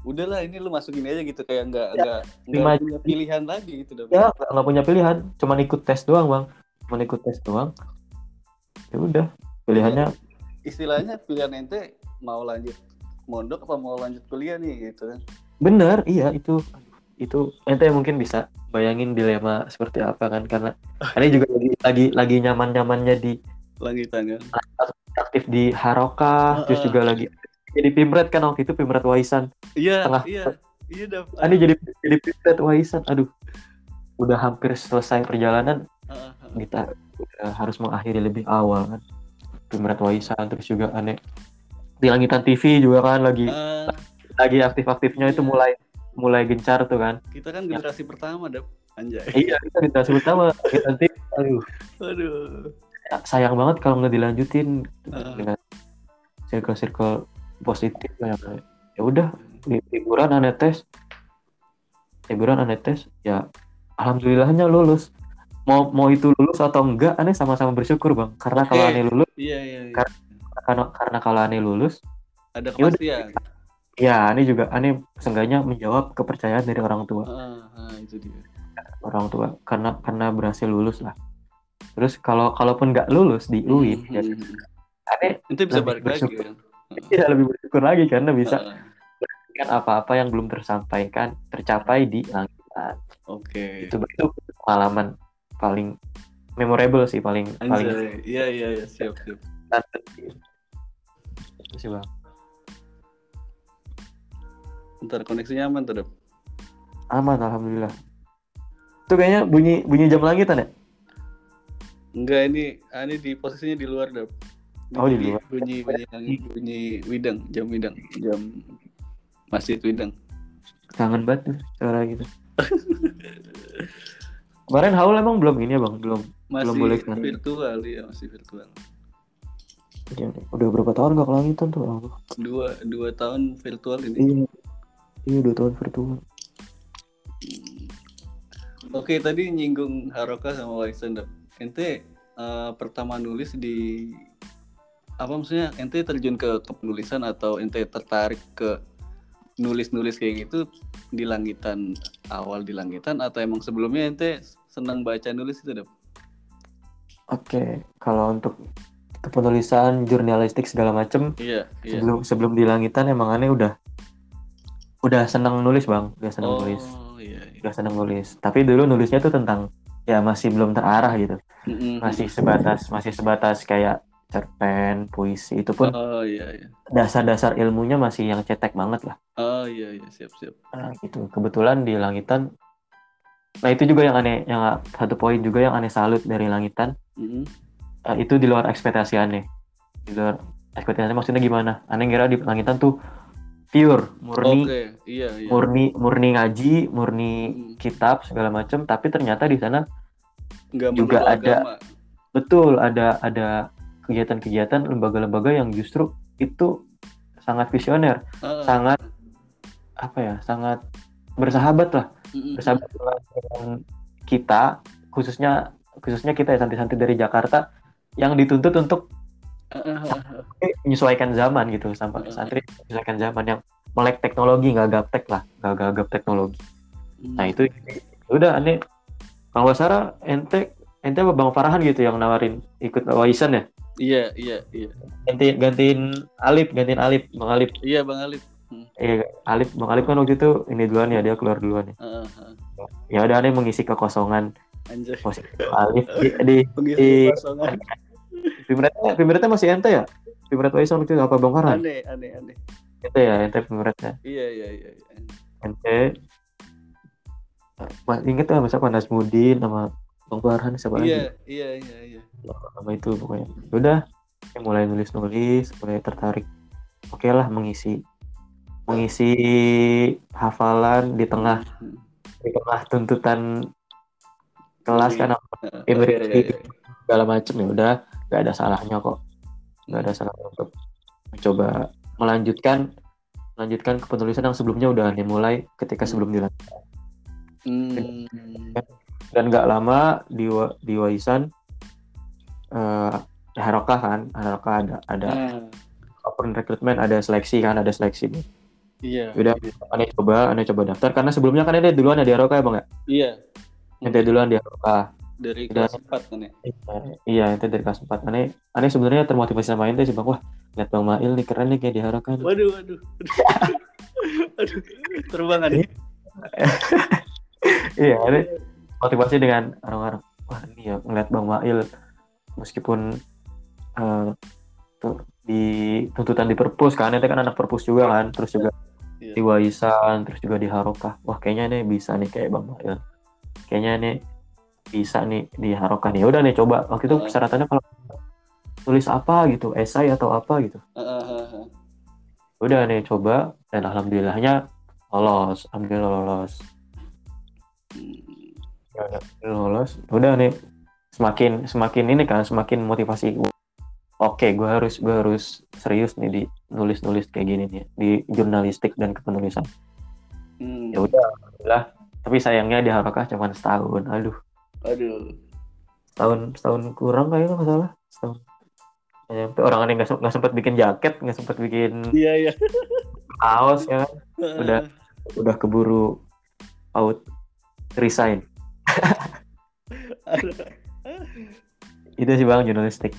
Speaker 2: udahlah ini lu masukin aja gitu kayak nggak
Speaker 1: Ya,
Speaker 2: nggak
Speaker 1: lima-
Speaker 2: nggak punya pilihan lagi gitu Dav.
Speaker 1: ya nggak nggak punya pilihan cuman ikut tes doang bang cuman ikut tes doang ya udah pilihannya
Speaker 2: Istilahnya pilihan ente mau lanjut mondok apa mau lanjut kuliah nih gitu kan.
Speaker 1: bener iya itu itu ente mungkin bisa bayangin dilema seperti apa kan karena ini juga lagi lagi lagi nyaman nyamannya di
Speaker 2: Langitan kan.
Speaker 1: aktif di Haroka terus
Speaker 2: Heeh.
Speaker 1: juga lagi jadi pimret kan waktu itu pimret waisan
Speaker 2: Iya, iya. Iya, Dav.
Speaker 1: ini jadi jadi pimret waisan aduh udah hampir selesai perjalanan
Speaker 2: Heeh, heeh.
Speaker 1: kita udah harus mengakhiri lebih awal kan pimret waisan terus juga aneh di langitan TV juga kan lagi
Speaker 2: Ah,
Speaker 1: lagi aktif-aktifnya itu
Speaker 2: Iya.
Speaker 1: mulai mulai gencar tuh kan
Speaker 2: kita kan generasi pertama, Dav. Anjay.
Speaker 1: iya kita tahun pertama langitan TV aduh
Speaker 2: Aduh.
Speaker 1: sayang banget kalau nggak dilanjutin
Speaker 2: Heeh.
Speaker 1: dengan circle-circle positif yang ya udah li- liburan aneh tes liburan aneh tes ya alhamdulillahnya lulus mau mau itu lulus atau enggak aneh sama-sama bersyukur bang karena kalau
Speaker 2: Oke.
Speaker 1: aneh lulus
Speaker 2: Iya, iya, iya.
Speaker 1: Kar- karena karena kalau aneh lulus
Speaker 2: Ada
Speaker 1: Ya
Speaker 2: kepastian.
Speaker 1: ya aneh juga aneh seenggaknya menjawab kepercayaan dari orang tua
Speaker 2: Ah, ah, itu dia.
Speaker 1: orang tua karena karena berhasil lulus lah terus kalau kalaupun nggak lulus di UIN
Speaker 2: Hmm,
Speaker 1: ya
Speaker 2: hmm, hmm.
Speaker 1: aneh
Speaker 2: Itu bisa balik lagi
Speaker 1: bersyukur.
Speaker 2: kan.
Speaker 1: tidak lebih bersyukur lagi karena bisa kan apa-apa yang belum tersampaikan tercapai di langitan
Speaker 2: Oke.
Speaker 1: itu itu pengalaman paling memorable sih paling paling
Speaker 2: Anjay. Iya, iya, iya, siap, siap.
Speaker 1: itu sih bang
Speaker 2: Ntar koneksinya aman tuh, Dap.
Speaker 1: aman alhamdulillah itu kayaknya bunyi bunyi jam langitan ya
Speaker 2: Enggak, ini ah, ini di posisinya di luar, Dap.
Speaker 1: Oh, di
Speaker 2: Bunyi-
Speaker 1: luar.
Speaker 2: Bunyi bunyi bunyi, bunyi widang, jam widang, jam masjid widang.
Speaker 1: kangen banget tuh suara gitu kemarin Haul emang belum ini ya bang belum
Speaker 2: Masih
Speaker 1: boleh kan?
Speaker 2: virtual ya, masih virtual.
Speaker 1: Udah berapa tahun gak ke langitan tuh Allah
Speaker 2: Dua dua tahun virtual ini.
Speaker 1: iya iya dua tahun virtual
Speaker 2: Oke, tadi nyinggung Haroka sama Dap. Ente eh, pertama nulis di apa maksudnya ente terjun ke kepenulisan atau ente tertarik ke nulis-nulis kayak gitu di langitan awal di langitan atau emang sebelumnya ente senang baca nulis itu Dap?
Speaker 1: oke kalau untuk kepenulisan jurnalistik segala macem
Speaker 2: Iya, iya.
Speaker 1: sebelum sebelum di langitan emang aneh udah udah seneng nulis bang udah seneng
Speaker 2: Oh,
Speaker 1: nulis
Speaker 2: iya, iya.
Speaker 1: udah seneng nulis tapi dulu nulisnya tuh tentang ya masih belum terarah gitu
Speaker 2: Mm-mm.
Speaker 1: masih sebatas masih sebatas kayak cerpen puisi itu pun
Speaker 2: Oh iya iya.
Speaker 1: dasar-dasar ilmunya masih yang cetek banget lah
Speaker 2: Oh iya iya siap siap.
Speaker 1: nah, gitu kebetulan di langitan nah itu juga yang aneh yang satu poin juga yang aneh salut dari langitan
Speaker 2: Mm-mm.
Speaker 1: Eh, itu di luar ekspektasi aneh di luar ekspektasi aneh maksudnya gimana aneh kira di langitan tuh pure murni
Speaker 2: Oke iya iya.
Speaker 1: murni murni ngaji murni
Speaker 2: Hmm.
Speaker 1: kitab segala macam tapi ternyata di sana
Speaker 2: Nggak
Speaker 1: juga ada-
Speaker 2: agama.
Speaker 1: betul ada ada kegiatan-kegiatan lembaga-lembaga yang justru itu sangat visioner
Speaker 2: Ah,
Speaker 1: sangat apa ya sangat bersahabat lah bersahabat dengan, kita khususnya khususnya kita ya santri-santri dari Jakarta yang dituntut untuk menyesuaikan zaman gitu sampai santri menyesuaikan zaman yang melek teknologi nggak gaptek lah nggak gagap teknologi nah itu udah aneh kalau nggak salah ente ente apa bang Farhan gitu yang nawarin ikut waisan ya
Speaker 2: Iya iya iya.
Speaker 1: ganti gantiin Alip gantiin Alip bang Alip
Speaker 2: Iya Bang Alif.
Speaker 1: eh Alip bang Alip kan waktu itu ini duluan ya dia keluar duluan ya
Speaker 2: ah, ah.
Speaker 1: ya udah aneh mengisi kekosongan
Speaker 2: Anjay.
Speaker 1: posisi Alip di, di di-
Speaker 2: kosongan.
Speaker 1: Pimretnya, Pimretnya masih ente ya? Pimret waktu itu apa Bang Farhan?
Speaker 2: Aneh aneh aneh.
Speaker 1: Ente ya, ente Pimretnya.
Speaker 2: Iya iya iya. iya.
Speaker 1: Ente. Mas, inget lah masa Panas Mudin sama Bang Farhan siapa lagi?
Speaker 2: Iya iya iya iya.
Speaker 1: Sama itu pokoknya. Udah, saya mulai nulis-nulis, mulai tertarik. Oke lah mengisi mengisi hafalan di tengah di tengah tuntutan kelas kan
Speaker 2: Iya, iya,
Speaker 1: Emery
Speaker 2: iya.
Speaker 1: segala macem ya udah nggak ada salahnya kok. Nggak ada salahnya untuk mencoba melanjutkan melanjutkan ke penulisan yang sebelumnya udah dimulai ketika sebelum dilanjutkan
Speaker 2: Hmm.
Speaker 1: dan nggak lama di di Waisan eh Harokah kan Harokah ada ada
Speaker 2: Ah,
Speaker 1: open recruitment ada seleksi kan ada seleksi.
Speaker 2: Iya.
Speaker 1: udah aneh coba aneh coba daftar. Karena sebelumnya kan ada duluan ada di Harokah ya bang ya?
Speaker 2: Iya.
Speaker 1: ente duluan di Harokah
Speaker 2: Dari
Speaker 1: Udah.
Speaker 2: kelas 4 kan ya.
Speaker 1: iya ente dari kelas 4 aneh aneh sebenarnya termotivasi sama ente sih bang wah lihat bang Mail nih keren nih kayak di Harokah nih.
Speaker 2: Waduh waduh. Aduh. Terbangan ya.
Speaker 1: iya ini motivasi dengan orang-orang wah ini ya ngeliat bang Mail meskipun tuh di tuntutan di perpus kan itu kan anak perpus juga kan terus juga
Speaker 2: Iya.
Speaker 1: di Waisan terus juga di Harokah wah kayaknya nih bisa nih kayak bang Mail kayaknya nih bisa nih di Harokah nih udah nih coba. Waktu itu
Speaker 2: Ah.
Speaker 1: persyaratannya kalau tulis apa gitu esai atau apa gitu.
Speaker 2: Ah, ah, ah, ah.
Speaker 1: udah nih coba. Dan alhamdulillahnya lolos alhamdulillah lolos.
Speaker 2: Hmm.
Speaker 1: Ya, lolos. Udah nih semakin semakin ini kan semakin motivasi oke gue harus gue harus serius nih di nulis nulis kayak gini nih di jurnalistik dan kepenulisan.
Speaker 2: Hmm.
Speaker 1: ya udah alhamdulillah. Tapi sayangnya di Harokah cuma setahun. Aduh
Speaker 2: Aduh.
Speaker 1: setahun setahun kurang kayaknya nggak salah setahun Nggak nyampe orang aneh nggak nggak sempet bikin jaket nggak sempet bikin
Speaker 2: Iya iya.
Speaker 1: kaos ya kan. Udah. udah keburu out resign itu sih bang jurnalistik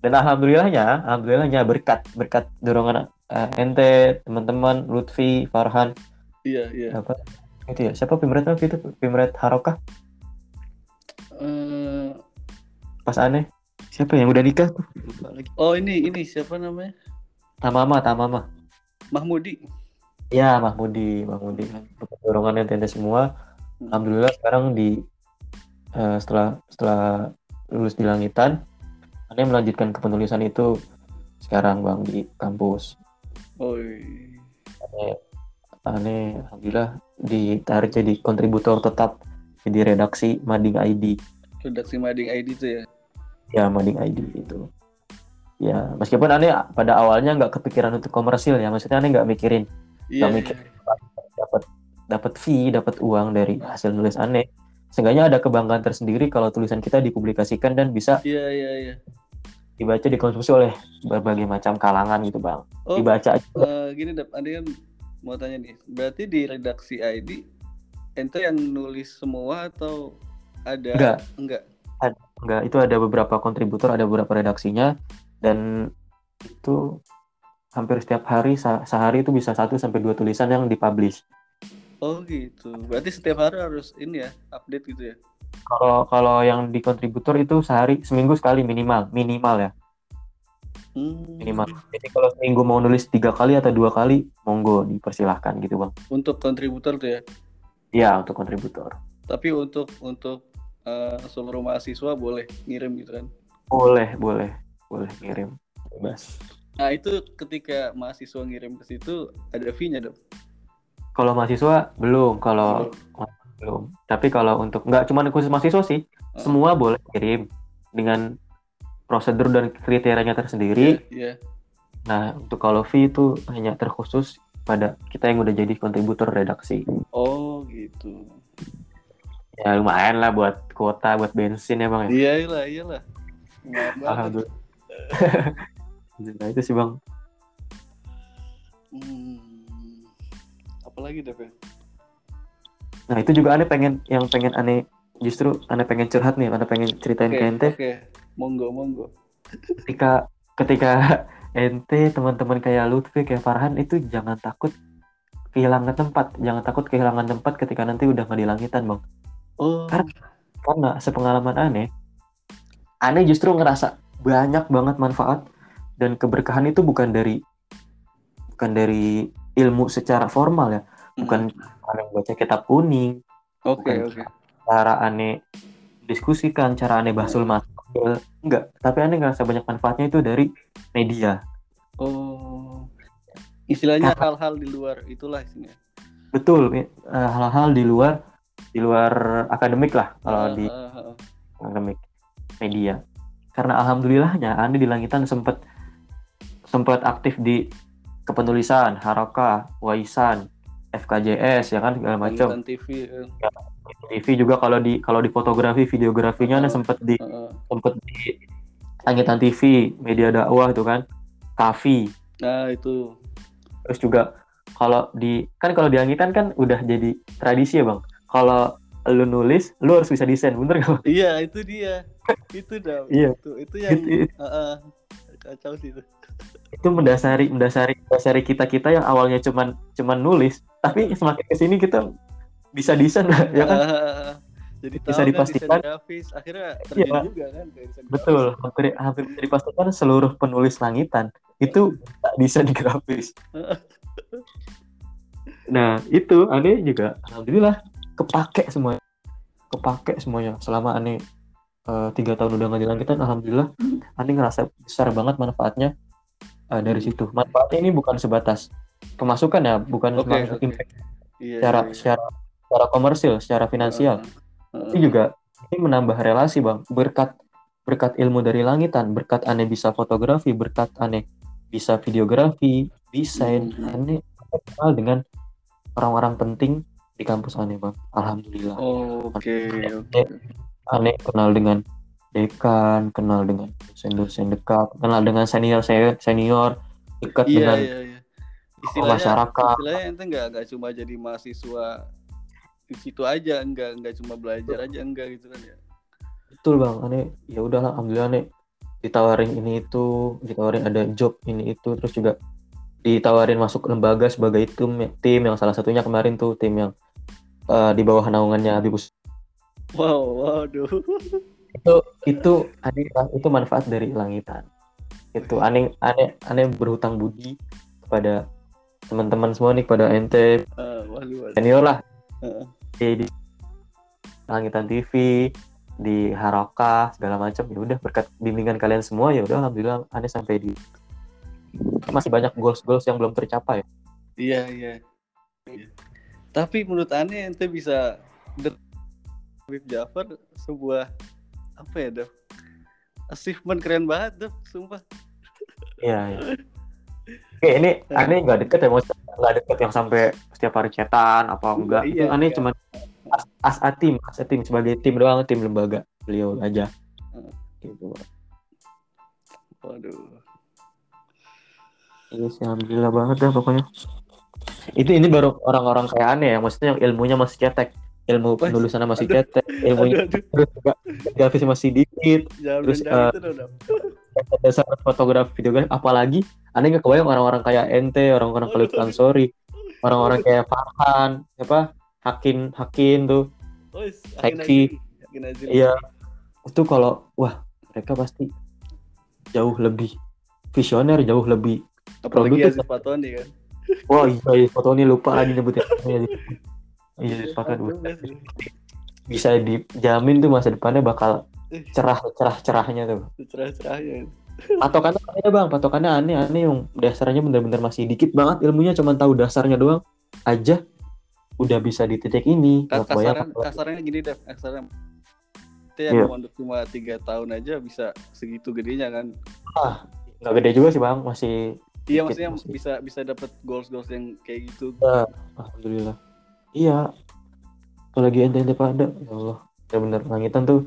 Speaker 1: dan alhamdulillahnya alhamdulillahnya berkat berkat dorongan eh, ente teman-teman Lutfi Farhan
Speaker 2: Iya iya.
Speaker 1: apa itu ya siapa pimret waktu itu pimret Harokah
Speaker 2: Eh,
Speaker 1: pas aneh. Siapa yang udah nikah tuh? lupa lagi.
Speaker 2: Oh ini ini siapa namanya?
Speaker 1: Tamama Tamama.
Speaker 2: Mahmudi.
Speaker 1: ya Mahmudi Mahmudi. Berkat dorongan ente ente semua alhamdulillah sekarang di eh, setelah setelah lulus di langitan aneh melanjutkan kepenulisan itu sekarang bang di kampus.
Speaker 2: Oh. iya.
Speaker 1: aneh, aneh. Alhamdulillah ditarik jadi kontributor tetap jadi redaksi Mading ID
Speaker 2: Redaksi Mading ID itu ya.
Speaker 1: ya Mading ID itu ya meskipun aneh pada awalnya nggak kepikiran untuk komersil ya maksudnya aneh nggak mikirin
Speaker 2: Iya.
Speaker 1: mikir. dapat dapat fee dapat uang dari hasil nulis aneh seenggaknya ada kebanggaan tersendiri kalau tulisan kita dipublikasikan dan bisa
Speaker 2: Iya iya iya.
Speaker 1: dibaca dikonsumsi oleh berbagai macam kalangan gitu bang
Speaker 2: Oh,
Speaker 1: dibaca aja
Speaker 2: eh, gini Dap, ada yang mau tanya nih. Berarti di redaksi ID ente yang nulis semua atau ada
Speaker 1: Enggak.
Speaker 2: enggak?
Speaker 1: enggak itu ada beberapa kontributor ada beberapa redaksinya dan itu hampir setiap hari se- sehari itu bisa satu sampai dua tulisan yang dipublish
Speaker 2: Oh gitu. Berarti setiap hari harus ini ya, update gitu ya.
Speaker 1: kalau kalau yang di kontributor itu sehari seminggu sekali minimal minimal ya
Speaker 2: Hmm.
Speaker 1: minimal. Jadi kalau seminggu mau nulis tiga kali atau dua kali, monggo dipersilahkan gitu bang.
Speaker 2: Untuk kontributor tuh ya.
Speaker 1: Iya untuk kontributor.
Speaker 2: Tapi untuk untuk eh, seluruh mahasiswa boleh ngirim gitu kan.
Speaker 1: Boleh boleh boleh ngirim bebas.
Speaker 2: Nah itu ketika mahasiswa ngirim ke situ ada fee-nya dong.
Speaker 1: Kalau mahasiswa belum, kalau belum. Tapi kalau untuk nggak cuma khusus mahasiswa sih,
Speaker 2: Oh.
Speaker 1: semua boleh kirim dengan prosedur dan kriterianya tersendiri.
Speaker 2: Iya.
Speaker 1: Nah untuk kalau fee itu hanya terkhusus pada kita yang udah jadi kontributor redaksi.
Speaker 2: Oh gitu.
Speaker 1: Ya lumayan lah buat kuota, buat bensin ya bang ya.
Speaker 2: Iya iyalah iyalah.
Speaker 1: Alhamdulillah. nah itu sih bang.
Speaker 2: Hmm. Apalagi Dev ya?
Speaker 1: Nah itu juga aneh pengen yang pengen aneh justru aneh pengen curhat nih, aneh pengen ceritain
Speaker 2: Oke
Speaker 1: ke ente.
Speaker 2: oke. Monggo monggo.
Speaker 1: Ketika ketika ente teman-teman kayak Lutfi kayak Farhan itu jangan takut kehilangan tempat, jangan takut kehilangan tempat ketika nanti udah nggak di langitan bang.
Speaker 2: Oh.
Speaker 1: Karena- Karena sepengalaman aneh, aneh justru ngerasa banyak banget manfaat dan keberkahan itu bukan dari bukan dari ilmu secara formal ya, bukan aneh baca kitab kuning,
Speaker 2: Hmm. Oke
Speaker 1: bukan
Speaker 2: oke.
Speaker 1: cara aneh diskusikan, cara aneh basul masuk, enggak. Tapi aneh ngerasa banyak manfaatnya itu dari media.
Speaker 2: Istilahnya hal-hal di luar itulah isinya.
Speaker 1: Betul, eh, hal-hal di luar di luar akademik lah kalau di
Speaker 2: Ah, ah, ah.
Speaker 1: akademik media. Karena alhamdulillahnya aneh di langitan sempat sempat aktif di kepenulisan, haroka, waisan, FKJS ya kan segala macam.
Speaker 2: TV. eh.
Speaker 1: TV juga kalau di kalau di fotografi, videografinya
Speaker 2: Oh.
Speaker 1: sempat di
Speaker 2: ah.
Speaker 1: sempat di langitan TV, media dakwah itu kan, kafi.
Speaker 2: Nah itu.
Speaker 1: Terus juga kalau di kan kalau di langitan kan udah jadi tradisi ya bang. Kalau lu nulis, lu harus bisa desain, bener gak? Bang?
Speaker 2: Iya itu dia. itu dah.
Speaker 1: Iya.
Speaker 2: Itu itu yang
Speaker 1: Itu,
Speaker 2: ah, ah. kacau sih itu.
Speaker 1: itu mendasari mendasari mendasari kita kita yang awalnya cuman cuman nulis, tapi semakin ke sini kita bisa desain ya kan?
Speaker 2: Ah. Jadi
Speaker 1: Bisa
Speaker 2: tahu kan
Speaker 1: dipastikan.
Speaker 2: grafis akhirnya
Speaker 1: Iya.
Speaker 2: juga kan
Speaker 1: Betul, hampir hampir bisa dipastikan seluruh penulis langitan itu tak desain grafis. Nah itu aneh juga, alhamdulillah kepake semuanya, kepake semuanya selama aneh eh, tiga tahun udah di langitan, alhamdulillah aneh ngerasa besar banget manfaatnya eh, dari situ. Manfaatnya ini bukan sebatas pemasukan ya, bukan sebatas
Speaker 2: oke.
Speaker 1: impact
Speaker 2: Iya,
Speaker 1: secara
Speaker 2: iya, iya.
Speaker 1: secara secara komersil, secara finansial.
Speaker 2: Ah, ah.
Speaker 1: Tapi juga ini menambah relasi bang, berkat berkat ilmu dari langitan, berkat aneh bisa fotografi, berkat aneh bisa videografi, desain,
Speaker 2: Hmm.
Speaker 1: aneh kenal dengan orang-orang penting di kampus aneh bang. Alhamdulillah.
Speaker 2: Oh, Oke, oke.
Speaker 1: Aneh kenal dengan dekan, kenal dengan dosen-dosen dekat, kenal dengan senior senior, dekat
Speaker 2: Iya,
Speaker 1: dengan
Speaker 2: iya, iya. Istilahnya,
Speaker 1: masyarakat.
Speaker 2: istilahnya ente nggak nggak cuma jadi mahasiswa di situ aja, enggak nggak cuma belajar aja enggak gitu kan ya.
Speaker 1: Betul bang, aneh ya udahlah alhamdulillah aneh ditawarin ini itu, ditawarin ada job ini itu, terus juga ditawarin masuk lembaga sebagai tim tim yang salah satunya kemarin tuh tim yang eh, di bawah naungannya Habibus
Speaker 2: Wow, waduh.
Speaker 1: itu itu aneh itu manfaat dari langitan itu aneh aneh aneh berhutang budi kepada teman-teman semua nih kepada ente
Speaker 2: Ah, waduh, waduh.
Speaker 1: senior lah
Speaker 2: Heeh.
Speaker 1: Di, langitan TV di Haroka segala macam ya udah berkat bimbingan kalian semua ya udah alhamdulillah aneh sampai di masih banyak goals goals yang belum tercapai
Speaker 2: Iya, iya. Iya. Tapi menurut aneh ente bisa Habib Jafar sebuah apa ya, Dev? Achievement keren banget, Dev, sumpah.
Speaker 1: iya iya Oke, ini aneh nggak deket ya nggak deket yang sampai setiap hari cetan apa enggak
Speaker 2: Iya,
Speaker 1: aneh
Speaker 2: iya.
Speaker 1: cuma as, as a tim as a tim sebagai tim doang tim lembaga beliau aja
Speaker 2: Heeh.
Speaker 1: gitu
Speaker 2: Waduh.
Speaker 1: Iya sih, alhamdulillah banget dah pokoknya. Itu ini baru orang-orang kayak aneh ya, maksudnya yang ilmunya masih cetek, ilmu penulisannya masih cetek, ilmunya
Speaker 2: Aduh, aduh,
Speaker 1: terus juga grafis masih dikit,
Speaker 2: jangan
Speaker 1: Terus, eh,
Speaker 2: itu.
Speaker 1: Dasar fotografi videografi, apalagi aneh nggak kebayang orang-orang kayak ente, orang-orang Khalid
Speaker 2: Waduh.
Speaker 1: Ansori, orang-orang kayak Farhan, apa Hakin Hakin tuh,
Speaker 2: Oh,
Speaker 1: Seksi. Iya itu kalau wah mereka pasti jauh lebih visioner jauh lebih
Speaker 2: apalagi. Aziz Patoni kan
Speaker 1: wah iya iya foto ini lupa lagi nyebutin namanya. iya gua.
Speaker 2: sih.
Speaker 1: bisa dijamin tuh masa depannya bakal cerah cerah cerahnya tuh.
Speaker 2: Cerah-cerahnya.
Speaker 1: Patokannya aneh bang. Patokannya aneh aneh yang dasarnya bener-bener masih dikit banget ilmunya cuman tahu dasarnya doang. Aja udah bisa di titik ini.
Speaker 2: Ka-
Speaker 1: Nggak kebayang
Speaker 2: kasaran kasarnya gini deh kasarnya itu yang mondok cuma tiga tahun aja bisa segitu gedenya kan?
Speaker 1: Nggak gede juga sih bang. Masih
Speaker 2: iya
Speaker 1: Dikit
Speaker 2: maksudnya
Speaker 1: masih.
Speaker 2: bisa bisa dapat goals goals yang kayak gitu.
Speaker 1: Alhamdulillah. Iya. Apalagi ente ente pada ya Allah. Bener-bener langitan tuh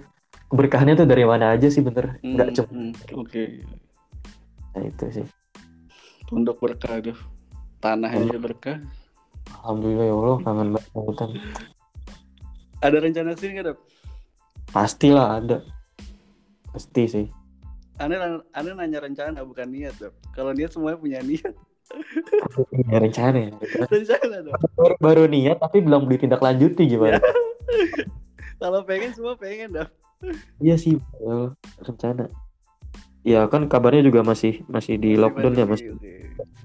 Speaker 1: keberkahannya tuh dari mana aja sih bener? Nggak
Speaker 2: Hmm,
Speaker 1: cuma
Speaker 2: hmm, oke.
Speaker 1: nah, itu sih.
Speaker 2: Pondok berkah aduh. Tanah aja berkah.
Speaker 1: Alhamdulillah ya Allah kangen banget
Speaker 2: ada rencana sini nggak dok?
Speaker 1: Pastilah ada. Pasti sih.
Speaker 2: Aneh aneh nanya rencana bukan niat dok. Kalau niat semuanya punya niat.
Speaker 1: Punya rencana ya?
Speaker 2: Rencana dok.
Speaker 1: Baru, baru niat tapi belum ditindaklanjuti gimana?
Speaker 2: Kalau pengen semua pengen dok
Speaker 1: iya sih ya Allah, rencana. Ya kan kabarnya juga masih masih di lockdown ya masih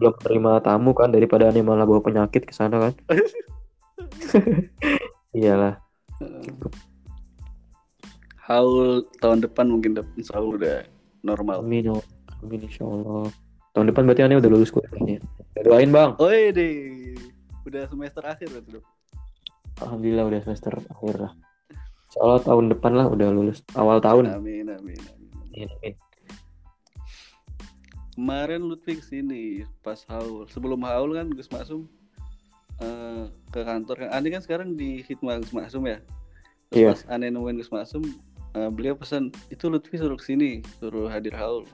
Speaker 1: belum terima tamu kan daripada aneh malah bawa penyakit ke sana kan. Iyalah.
Speaker 2: Haul tahun depan mungkin insya Allah udah normal.
Speaker 1: Amin ya amin insya Allah. Tahun depan berarti aneh udah lulus kuliahnya Ya, doain bang.
Speaker 2: Oh deh. Udah semester akhir berarti
Speaker 1: alhamdulillah udah semester akhir lah insya Allah tahun depan lah udah lulus awal tahun.
Speaker 2: Amin amin amin.
Speaker 1: Amin, amin.
Speaker 2: kemarin Lutfi ke sini pas haul. Sebelum haul kan Gus Maksum eh, ke kantor kan. Ane kan sekarang di Hikmah Gus Maksum ya? Terus
Speaker 1: Iya.
Speaker 2: pas Ane nemuin Gus Maksum eh, beliau pesan itu Lutfi suruh ke sini suruh hadir haul.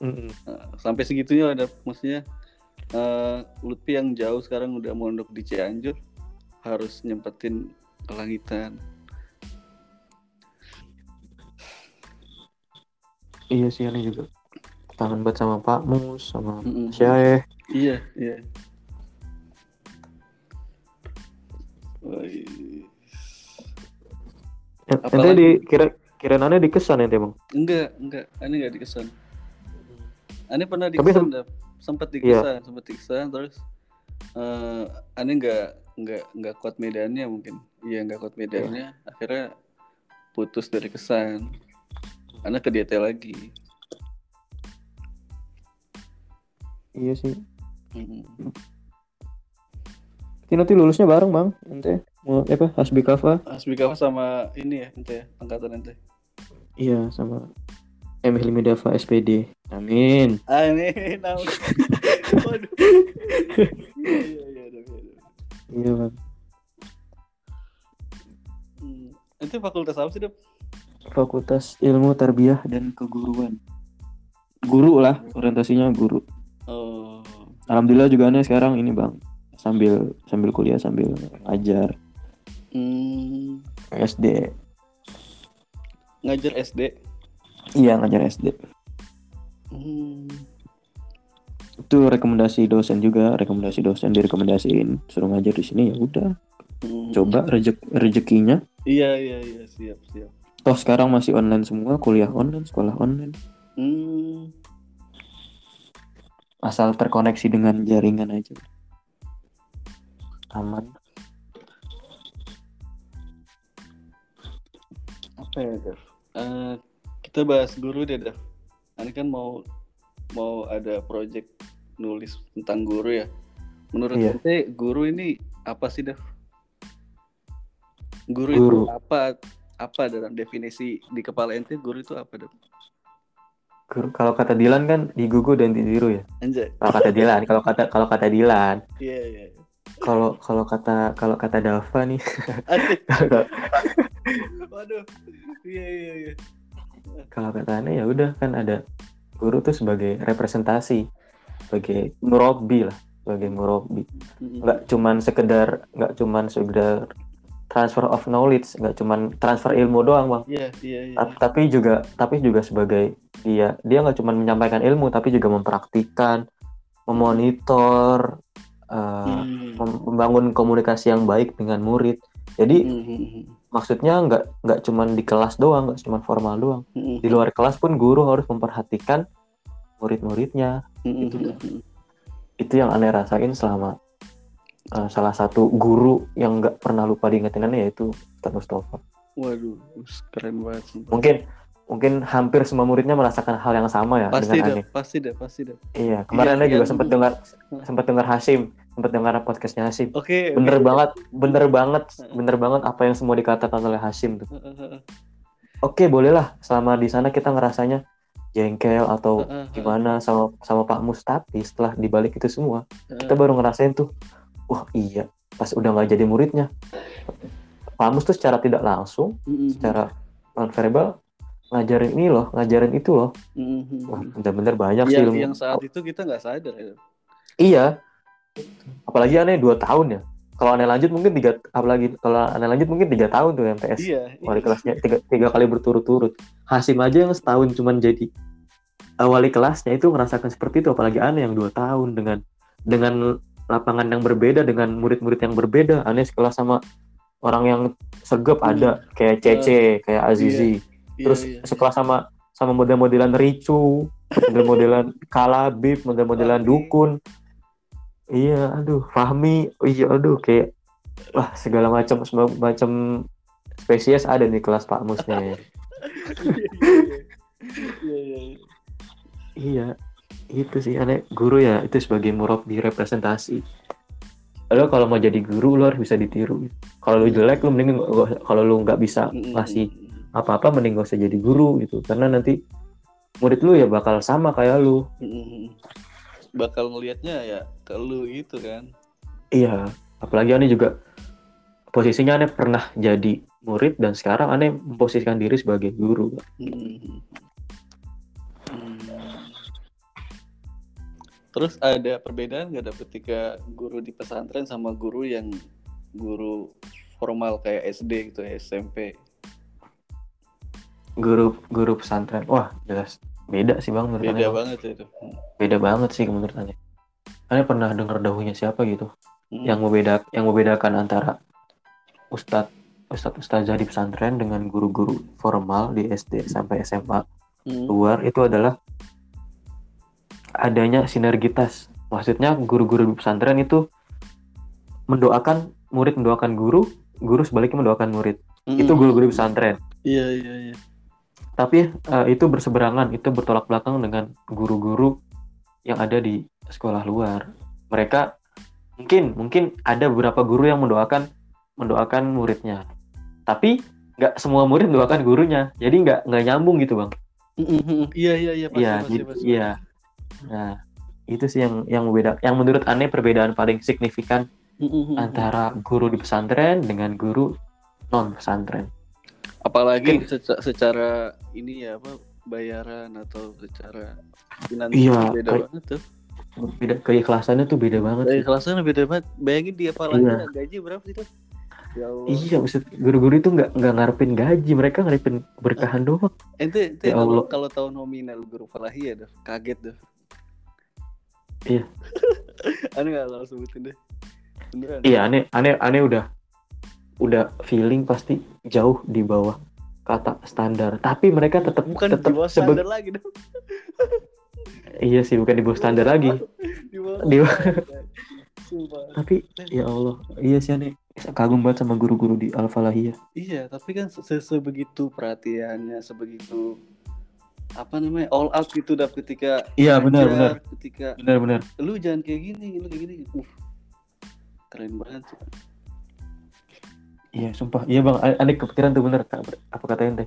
Speaker 1: Mm-mm.
Speaker 2: Eh, sampai segitunya ada maksudnya eh, Lutfi yang jauh sekarang udah mondok di Cianjur harus nyempetin kelangitan
Speaker 1: iya sih aneh juga kangen banget sama Pak Mus sama
Speaker 2: Mm-mm.
Speaker 1: Syekh
Speaker 2: iya iya Apalagi-
Speaker 1: di kira kira aneh di kesan ente bang
Speaker 2: Enggak, enggak. Aneh enggak dikesan. Aneh pernah
Speaker 1: Tapi
Speaker 2: dikesan, Dap. sempat
Speaker 1: Iya.
Speaker 2: dikesan, sempat dikesan terus eh aneh enggak enggak enggak kuat medannya mungkin. Iya, enggak kuat medannya. Akhirnya putus dari kesan. Aneh ke DT lagi.
Speaker 1: iya sih
Speaker 2: Mm.
Speaker 1: Ini nanti lulusnya bareng bang ente mau apa Hasbi Kafa
Speaker 2: Asbi Kafa sama ini ya, ente ya, angkatan ente.
Speaker 1: iya sama Emil Midava SPD amin
Speaker 2: naon. Waduh. Iya, iya, iya, iya,
Speaker 1: iya bang
Speaker 2: Hmm. Ente fakultas apa sih, Dap?
Speaker 1: Fakultas Ilmu Tarbiyah dan Keguruan guru lah orientasinya guru
Speaker 2: Oh.
Speaker 1: Alhamdulillah juga aneh sekarang ini bang sambil sambil kuliah sambil ngajar
Speaker 2: Hmm.
Speaker 1: SD
Speaker 2: Ngajar SD.
Speaker 1: iya ngajar SD
Speaker 2: Hmm.
Speaker 1: itu rekomendasi dosen juga rekomendasi dosen direkomendasiin suruh ngajar di sini ya udah
Speaker 2: Hmm.
Speaker 1: coba rezek rezekinya
Speaker 2: Iya iya iya siap siap.
Speaker 1: Toh sekarang masih online semua kuliah online sekolah online
Speaker 2: Hmm.
Speaker 1: asal terkoneksi dengan jaringan aja aman
Speaker 2: Apa ya Dev? Eh, kita bahas guru deh Dev. Ini kan mau mau ada project nulis tentang guru ya. Menurut
Speaker 1: Iya.
Speaker 2: ente guru ini apa sih Dev? Guru,
Speaker 1: Guru.
Speaker 2: itu apa? Apa dalam definisi di kepala ente guru itu apa Dev?
Speaker 1: Guru- kalau kata Dilan kan digugu dan ditiru ya
Speaker 2: Anjay.
Speaker 1: kalau kata Dilan kalau kata kalau kata Dilan
Speaker 2: Iya iya. iya.
Speaker 1: kalau kalau kata kalau kata Dava nih.
Speaker 2: Waduh. Iya iya iya.
Speaker 1: kalau kata aneh ya udah kan ada guru tuh sebagai representasi sebagai murabi lah sebagai murabi
Speaker 2: Mm-mm.
Speaker 1: nggak cuman sekedar nggak cuman sekedar transfer of knowledge nggak cuman transfer ilmu doang bang
Speaker 2: Iya iya iya.
Speaker 1: Ta- tapi juga tapi juga sebagai dia dia nggak cuman menyampaikan ilmu tapi juga mempraktikkan memonitor uh, mem- membangun komunikasi yang baik dengan murid jadi
Speaker 2: hmm.
Speaker 1: maksudnya nggak nggak cuman di kelas doang nggak cuman formal doang
Speaker 2: Hmm,
Speaker 1: di luar kelas pun guru harus memperhatikan murid-muridnya. Gitu dah. itu yang aneh rasain selama eh, salah satu guru yang nggak pernah lupa diingetin aneh yaitu Ustadz Mustafa
Speaker 2: Waduh, keren banget. sumpah.
Speaker 1: mungkin mungkin hampir semua muridnya merasakan hal yang sama ya
Speaker 2: Pasti
Speaker 1: dengan aneh
Speaker 2: pasti dah, pasti dah.
Speaker 1: iya kemarin
Speaker 2: Iya,
Speaker 1: juga
Speaker 2: yang-
Speaker 1: sempat dengar sempat dengar Hasim sempat dengar podcastnya Hasim
Speaker 2: Oke.
Speaker 1: bener
Speaker 2: oke.
Speaker 1: banget bener banget bener banget apa yang semua dikatakan oleh Hasim tuh oke bolehlah selama di sana kita ngerasanya jengkel atau gimana sama sama Pak Mus tapi setelah dibalik itu semua kita baru ngerasain tuh wah iya pas udah nggak jadi muridnya Pak Mus tuh secara tidak langsung
Speaker 2: Mm-mm.
Speaker 1: secara non verbal ngajarin ini loh ngajarin itu loh
Speaker 2: Mm-mm.
Speaker 1: wah bener-bener banyak sih
Speaker 2: yang,
Speaker 1: ilmu
Speaker 2: yang saat itu kita nggak sadar ya.
Speaker 1: iya apalagi aneh dua tahun ya kalau aneh lanjut mungkin tiga apalagi kalau aneh lanjut mungkin tiga tahun tuh MTS
Speaker 2: Iya.
Speaker 1: wali kelasnya tiga, tiga kali berturut-turut Hasim aja yang setahun cuman jadi uh, wali kelasnya itu merasakan seperti itu apalagi aneh yang dua tahun dengan dengan lapangan yang berbeda dengan murid-murid yang berbeda aneh sekelas sama orang yang segep
Speaker 2: Hmm.
Speaker 1: ada kayak Cece kayak Azizi
Speaker 2: Iya,
Speaker 1: terus
Speaker 2: iya.
Speaker 1: sekelas sama sama model-modelan Ricu model-modelan Kalabib model-modelan. Dukun iya aduh Fahmi iya aduh kayak wah segala macam macam spesies ada di kelas Pak Musnya ya.
Speaker 2: Iya, iya, iya.
Speaker 1: iya itu sih aneh guru ya itu sebagai murabbi representasi lo kalau mau jadi guru lo harus bisa ditiru kalau lu jelek lu mending kalau lu nggak bisa ngasih apa-apa mending gak usah jadi guru gitu karena nanti murid lu ya bakal sama kayak lu.
Speaker 2: Bakal ngelihatnya ya ke lu itu kan.
Speaker 1: iya apalagi aneh juga posisinya aneh pernah jadi murid dan sekarang aneh memposisikan diri sebagai guru.
Speaker 2: Hmm. Terus ada perbedaan nggak ada ketika guru di pesantren sama guru yang guru formal kayak SD gitu ya, SMP?
Speaker 1: guru guru pesantren wah jelas beda sih bang menurut
Speaker 2: Beda banget itu.
Speaker 1: beda banget sih menurut aneh aneh pernah dengar dahunya siapa gitu
Speaker 2: Hmm.
Speaker 1: yang membeda yang membedakan antara ustadz ustadz ustazah di pesantren dengan guru-guru formal di SD sampai SMA
Speaker 2: Hmm.
Speaker 1: luar itu adalah adanya sinergitas maksudnya guru-guru di pesantren itu mendoakan murid mendoakan guru guru sebaliknya mendoakan murid
Speaker 2: Hmm.
Speaker 1: itu guru-guru di pesantren
Speaker 2: Iya iya iya.
Speaker 1: tapi eh, itu berseberangan itu bertolak belakang dengan guru-guru yang ada di sekolah luar mereka mungkin mungkin ada beberapa guru yang mendoakan mendoakan muridnya tapi nggak semua murid mendoakan gurunya jadi nggak nggak nyambung gitu bang.
Speaker 2: Iya iya iya pasti pasti
Speaker 1: jadi-
Speaker 2: pasti.
Speaker 1: iya nah itu sih yang yang beda yang menurut aneh perbedaan paling signifikan
Speaker 2: Mm-mm.
Speaker 1: antara guru di pesantren dengan guru non pesantren
Speaker 2: Apalagi
Speaker 1: Mungkin-
Speaker 2: seca- secara ini ya apa bayaran atau secara finansial
Speaker 1: Iya,
Speaker 2: beda
Speaker 1: kayak-
Speaker 2: banget tuh.
Speaker 1: beda keikhlasannya tuh beda banget
Speaker 2: kelasnya beda banget. Bayangin dia apalagi
Speaker 1: Iya.
Speaker 2: gaji berapa sih tuh? Ya Allah.
Speaker 1: Iya, maksud guru-guru itu nggak nggak ngarepin gaji, mereka ngarepin berkahan doang.
Speaker 2: Ente, ente
Speaker 1: Ya
Speaker 2: kalau
Speaker 1: Allah.
Speaker 2: kalau tahu nominal guru Falahi ya dah, kaget dah.
Speaker 1: Iya.
Speaker 2: Aneh nggak kalau sebutin deh. Beneran.
Speaker 1: Iya, aneh aneh aneh udah udah feeling pasti jauh di bawah kata standar. Tapi mereka tetap
Speaker 2: Bukan
Speaker 1: tetap
Speaker 2: di bawah
Speaker 1: sebe-
Speaker 2: standar lagi dong.
Speaker 1: Iya sih, bukan di bawah standar lagi.
Speaker 2: Di bawah.
Speaker 1: Di bawah-. Tapi ya Allah, iya sih aneh kagum banget sama guru-guru di Al Falahiyah.
Speaker 2: Iya, tapi kan se- sebegitu perhatiannya, sebegitu apa namanya all out gitu dah ketika
Speaker 1: Iya, benar, benar.
Speaker 2: ketika
Speaker 1: Benar-benar.
Speaker 2: lu jangan kayak gini, lu kayak gini, uh, keren banget.
Speaker 1: Iya, sumpah. Iya bang, aneh kepikiran tuh bener. Apa kata ente?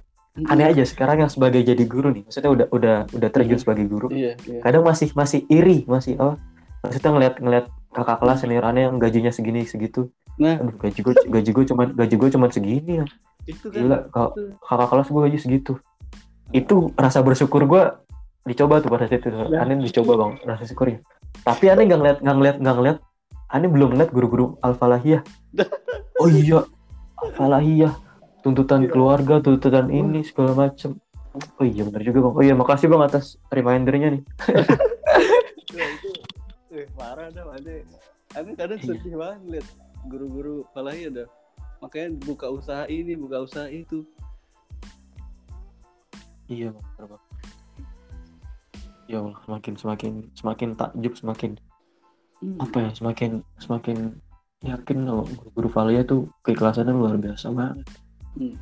Speaker 1: Aneh aja sekarang yang sebagai jadi guru nih. Maksudnya udah udah udah terjun sebagai guru.
Speaker 2: Iya, iya.
Speaker 1: kadang masih masih iri masih apa maksudnya ngeliat ngeliat kakak kelas senior aneh yang gajinya segini segitu
Speaker 2: Nah,
Speaker 1: aduh gaji gue gaji gue cuman gaji gue cuman segini ya
Speaker 2: itu kan
Speaker 1: gila
Speaker 2: itu.
Speaker 1: kakak kelas gue gaji segitu itu rasa bersyukur gue dicoba tuh pada saat itu
Speaker 2: Nah.
Speaker 1: aneh dicoba bang. Rasa syukurnya tapi aneh nggak ngeliat nggak ngeliat nggak ngeliat. Aneh belum ngeliat guru-guru alfalahiyah. Oh iya alfalahiyah. Tuntutan
Speaker 2: Iya.
Speaker 1: keluarga tuntutan ini segala macem. Oh iya benar juga bang. Oh iya makasih bang atas remindernya nih.
Speaker 2: Wah, itu eh, parah dah ada ada kadang
Speaker 1: Iya.
Speaker 2: sedih banget lihat guru-guru Falahi ada makanya buka usaha ini buka usaha itu
Speaker 1: iya benar, Bang. ya Allah semakin semakin semakin takjub semakin
Speaker 2: Hmm.
Speaker 1: apa ya semakin semakin yakin kalau guru Valia tuh keikhlasannya luar biasa banget
Speaker 2: Hmm.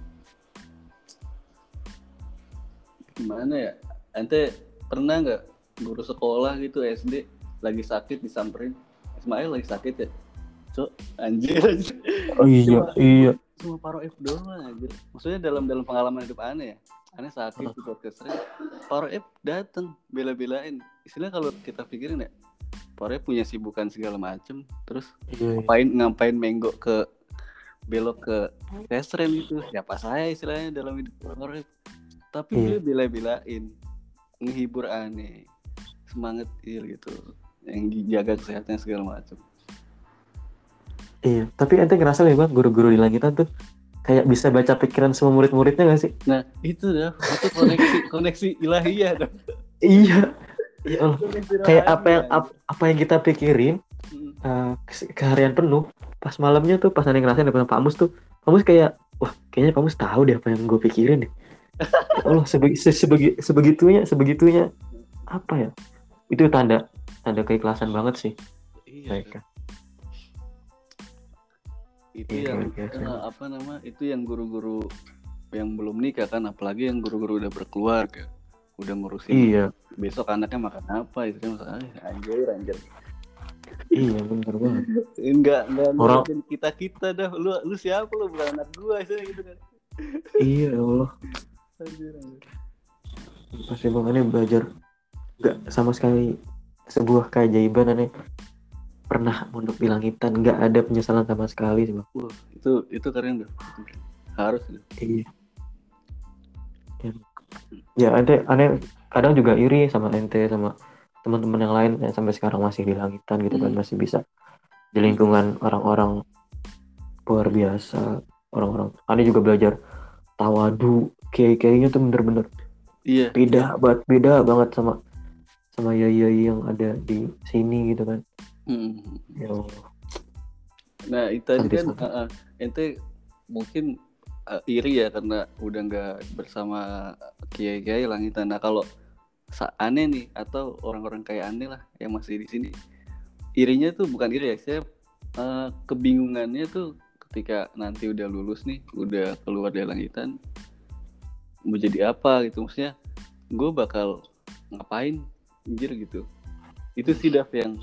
Speaker 2: Gimana ya? Ente pernah nggak guru sekolah gitu SD lagi sakit disamperin? Ismail lagi sakit ya? Cok, anjir, anjir.
Speaker 1: oh iya
Speaker 2: Cuma-
Speaker 1: iya
Speaker 2: Cuma paro F doang anjir. Maksudnya dalam dalam pengalaman hidup aneh ya. Aneh sakit di podcast Paro F dateng bela-belain. Istilahnya kalau kita pikirin ya, Paro F punya sibukan segala macem. Terus
Speaker 1: iya, iya.
Speaker 2: ngapain ngapain menggok ke belok ke restaurant gitu siapa saya istilahnya dalam hidup orang tapi
Speaker 1: Iya.
Speaker 2: dia bela-belain ngehibur aneh semangat il gitu yang jaga kesehatan segala macam
Speaker 1: Iya, tapi ente ngerasa gak bang guru-guru di langitan tuh kayak bisa baca pikiran semua murid-muridnya gak sih?
Speaker 2: nah itu dah itu koneksi koneksi ilahiyah dah
Speaker 1: Iya. Ya Allah.
Speaker 2: Koneksi
Speaker 1: Kayak apa yang ap- apa yang kita pikirin
Speaker 2: Hmm.
Speaker 1: eh, ke- keharian penuh, pas malamnya tuh pas aneh ngerasain depan Pak Mus tuh, Pak Mus kayak wah kayaknya Pak Mus tahu deh apa yang gue pikirin deh. Ya Allah sebegi, se- sebegi- sebegitunya sebegitunya apa ya? Itu tanda tanda keikhlasan banget sih
Speaker 2: iya
Speaker 1: mereka.
Speaker 2: Itu
Speaker 1: Iya,
Speaker 2: yang eh, apa nama itu yang guru-guru yang belum nikah kan apalagi yang guru-guru udah berkeluarga udah ngurusin
Speaker 1: Iya,
Speaker 2: besok anaknya makan apa itu kan anjir anjir.
Speaker 1: Iya bener banget.
Speaker 2: enggak enggak
Speaker 1: Orang-
Speaker 2: kita kita dah. Lu lu siapa lu bukan anak gua sih gitu kan.
Speaker 1: Iya ya Allah.
Speaker 2: anjir, anjir.
Speaker 1: Pasti belajar nggak sama sekali sebuah keajaiban aneh pernah mondok di langitan nggak ada penyesalan sama sekali sih bang.
Speaker 2: Itu itu keren tuh harus tuh.
Speaker 1: Iya. Ya, ya ente aneh kadang juga iri sama ente sama teman-teman yang lain yang sampai sekarang masih di langitan gitu kan
Speaker 2: Hmm.
Speaker 1: masih bisa di lingkungan orang-orang luar biasa orang-orang aneh juga belajar tawadu kiai-kiainya tuh bener-bener
Speaker 2: iya
Speaker 1: beda banget beda banget sama sama yai yai yang ada di sini gitu kan
Speaker 2: Hmm. nah itu tadi kan uh, uh, ente mungkin uh, iri ya karena udah nggak bersama kiai kiai langitan. Nah kalau aneh nih atau orang-orang kayak aneh lah yang masih di sini. Irinya tuh bukan iri ya saya uh, kebingungannya tuh ketika nanti udah lulus nih udah keluar dari langitan mau jadi apa gitu. Maksudnya gue bakal ngapain anjir gitu. Itu sih Dav yang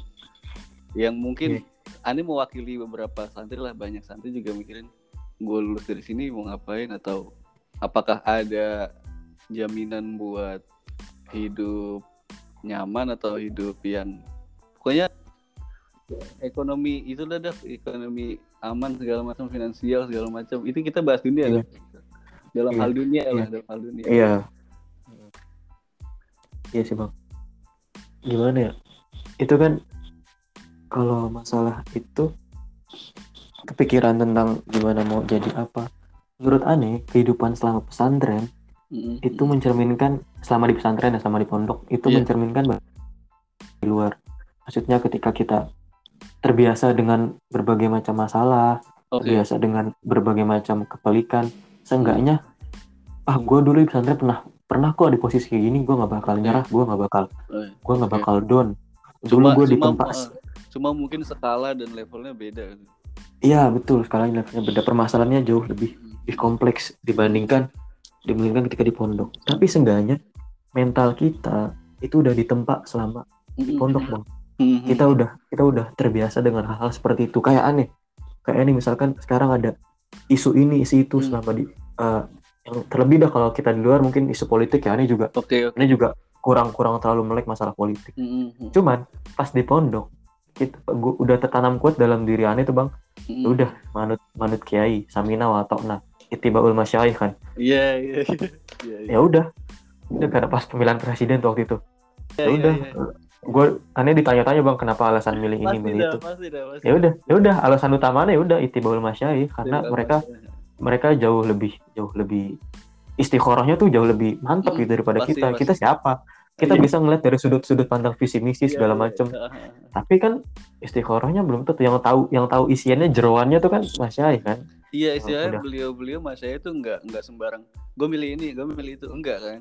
Speaker 2: yang mungkin aneh mewakili beberapa santri lah banyak santri juga mikirin gue lulus dari sini mau ngapain atau apakah ada jaminan buat hidup nyaman atau hidup yang pokoknya ekonomi itu lah Dav, ekonomi aman segala macam finansial segala macam itu kita bahas dunia
Speaker 1: Iya.
Speaker 2: Dav. dalam
Speaker 1: Iya.
Speaker 2: hal dunia lah
Speaker 1: Iya.
Speaker 2: dalam hal dunia
Speaker 1: iya iya sih bang gimana ya itu kan kalau masalah itu kepikiran tentang gimana mau jadi apa. Menurut aneh kehidupan selama pesantren
Speaker 2: Mm-mm.
Speaker 1: itu mencerminkan selama di pesantren dan selama di pondok itu
Speaker 2: Iya.
Speaker 1: mencerminkan di luar. Maksudnya ketika kita terbiasa dengan berbagai macam masalah
Speaker 2: oke
Speaker 1: terbiasa dengan berbagai macam kepelikan seenggaknya ah gue dulu di pesantren pernah pernah kok di posisi kayak gini gue nggak bakal nyerah gue nggak bakal
Speaker 2: Eh,
Speaker 1: gue nggak bakal down. Dulu gue di tempat
Speaker 2: eh, cuma mungkin skala dan levelnya beda
Speaker 1: iya betul sekali. Levelnya beda. Permasalahannya jauh lebih lebih kompleks dibandingkan dibandingkan ketika di pondok. Tapi seenggaknya mental kita itu udah ditempa selama di pondok bang.
Speaker 2: Mm-mm.
Speaker 1: kita udah kita udah terbiasa dengan hal-hal seperti itu. Kayak aneh. Kayak aneh misalkan sekarang ada isu ini isu itu
Speaker 2: Hmm.
Speaker 1: selama di eh, yang terlebih dah kalau kita di luar mungkin isu politik ya. Aneh juga
Speaker 2: oke oke.
Speaker 1: aneh juga kurang kurang terlalu melek masalah politik.
Speaker 2: Mm-mm.
Speaker 1: cuman pas di pondok kita gua udah tertanam kuat dalam diri aneh tuh bang. Ya udah manut manut kiai samina wa ta'na itibaul masyayikh kan
Speaker 2: Iya, iya, iya. Iya, iya.
Speaker 1: ya udah udah karena pas pemilihan presiden tuh waktu itu
Speaker 2: Iya,
Speaker 1: ya
Speaker 2: iya,
Speaker 1: udah
Speaker 2: iya.
Speaker 1: gue aneh ditanya-tanya bang kenapa alasan milih ini milih itu ya
Speaker 2: dah.
Speaker 1: udah ya udah alasan utamanya ya udah itibaul masyayikh karena
Speaker 2: Dari
Speaker 1: mereka
Speaker 2: apa-
Speaker 1: mereka jauh lebih jauh lebih istikharahnya tuh jauh lebih mantap
Speaker 2: Mm,
Speaker 1: gitu daripada
Speaker 2: pasti,
Speaker 1: kita
Speaker 2: pasti.
Speaker 1: kita siapa kita
Speaker 2: Iya.
Speaker 1: bisa ngeliat dari sudut-sudut pandang visi misi
Speaker 2: Iya,
Speaker 1: segala
Speaker 2: iya,
Speaker 1: macam
Speaker 2: iya.
Speaker 1: tapi kan istikharahnya belum tentu yang tahu yang tahu isiannya jeroannya tuh kan masyayikh kan
Speaker 2: Iya, istilahnya
Speaker 1: udah.
Speaker 2: beliau-beliau mas saya itu enggak enggak sembarang. Gue milih ini, gue milih itu enggak kan?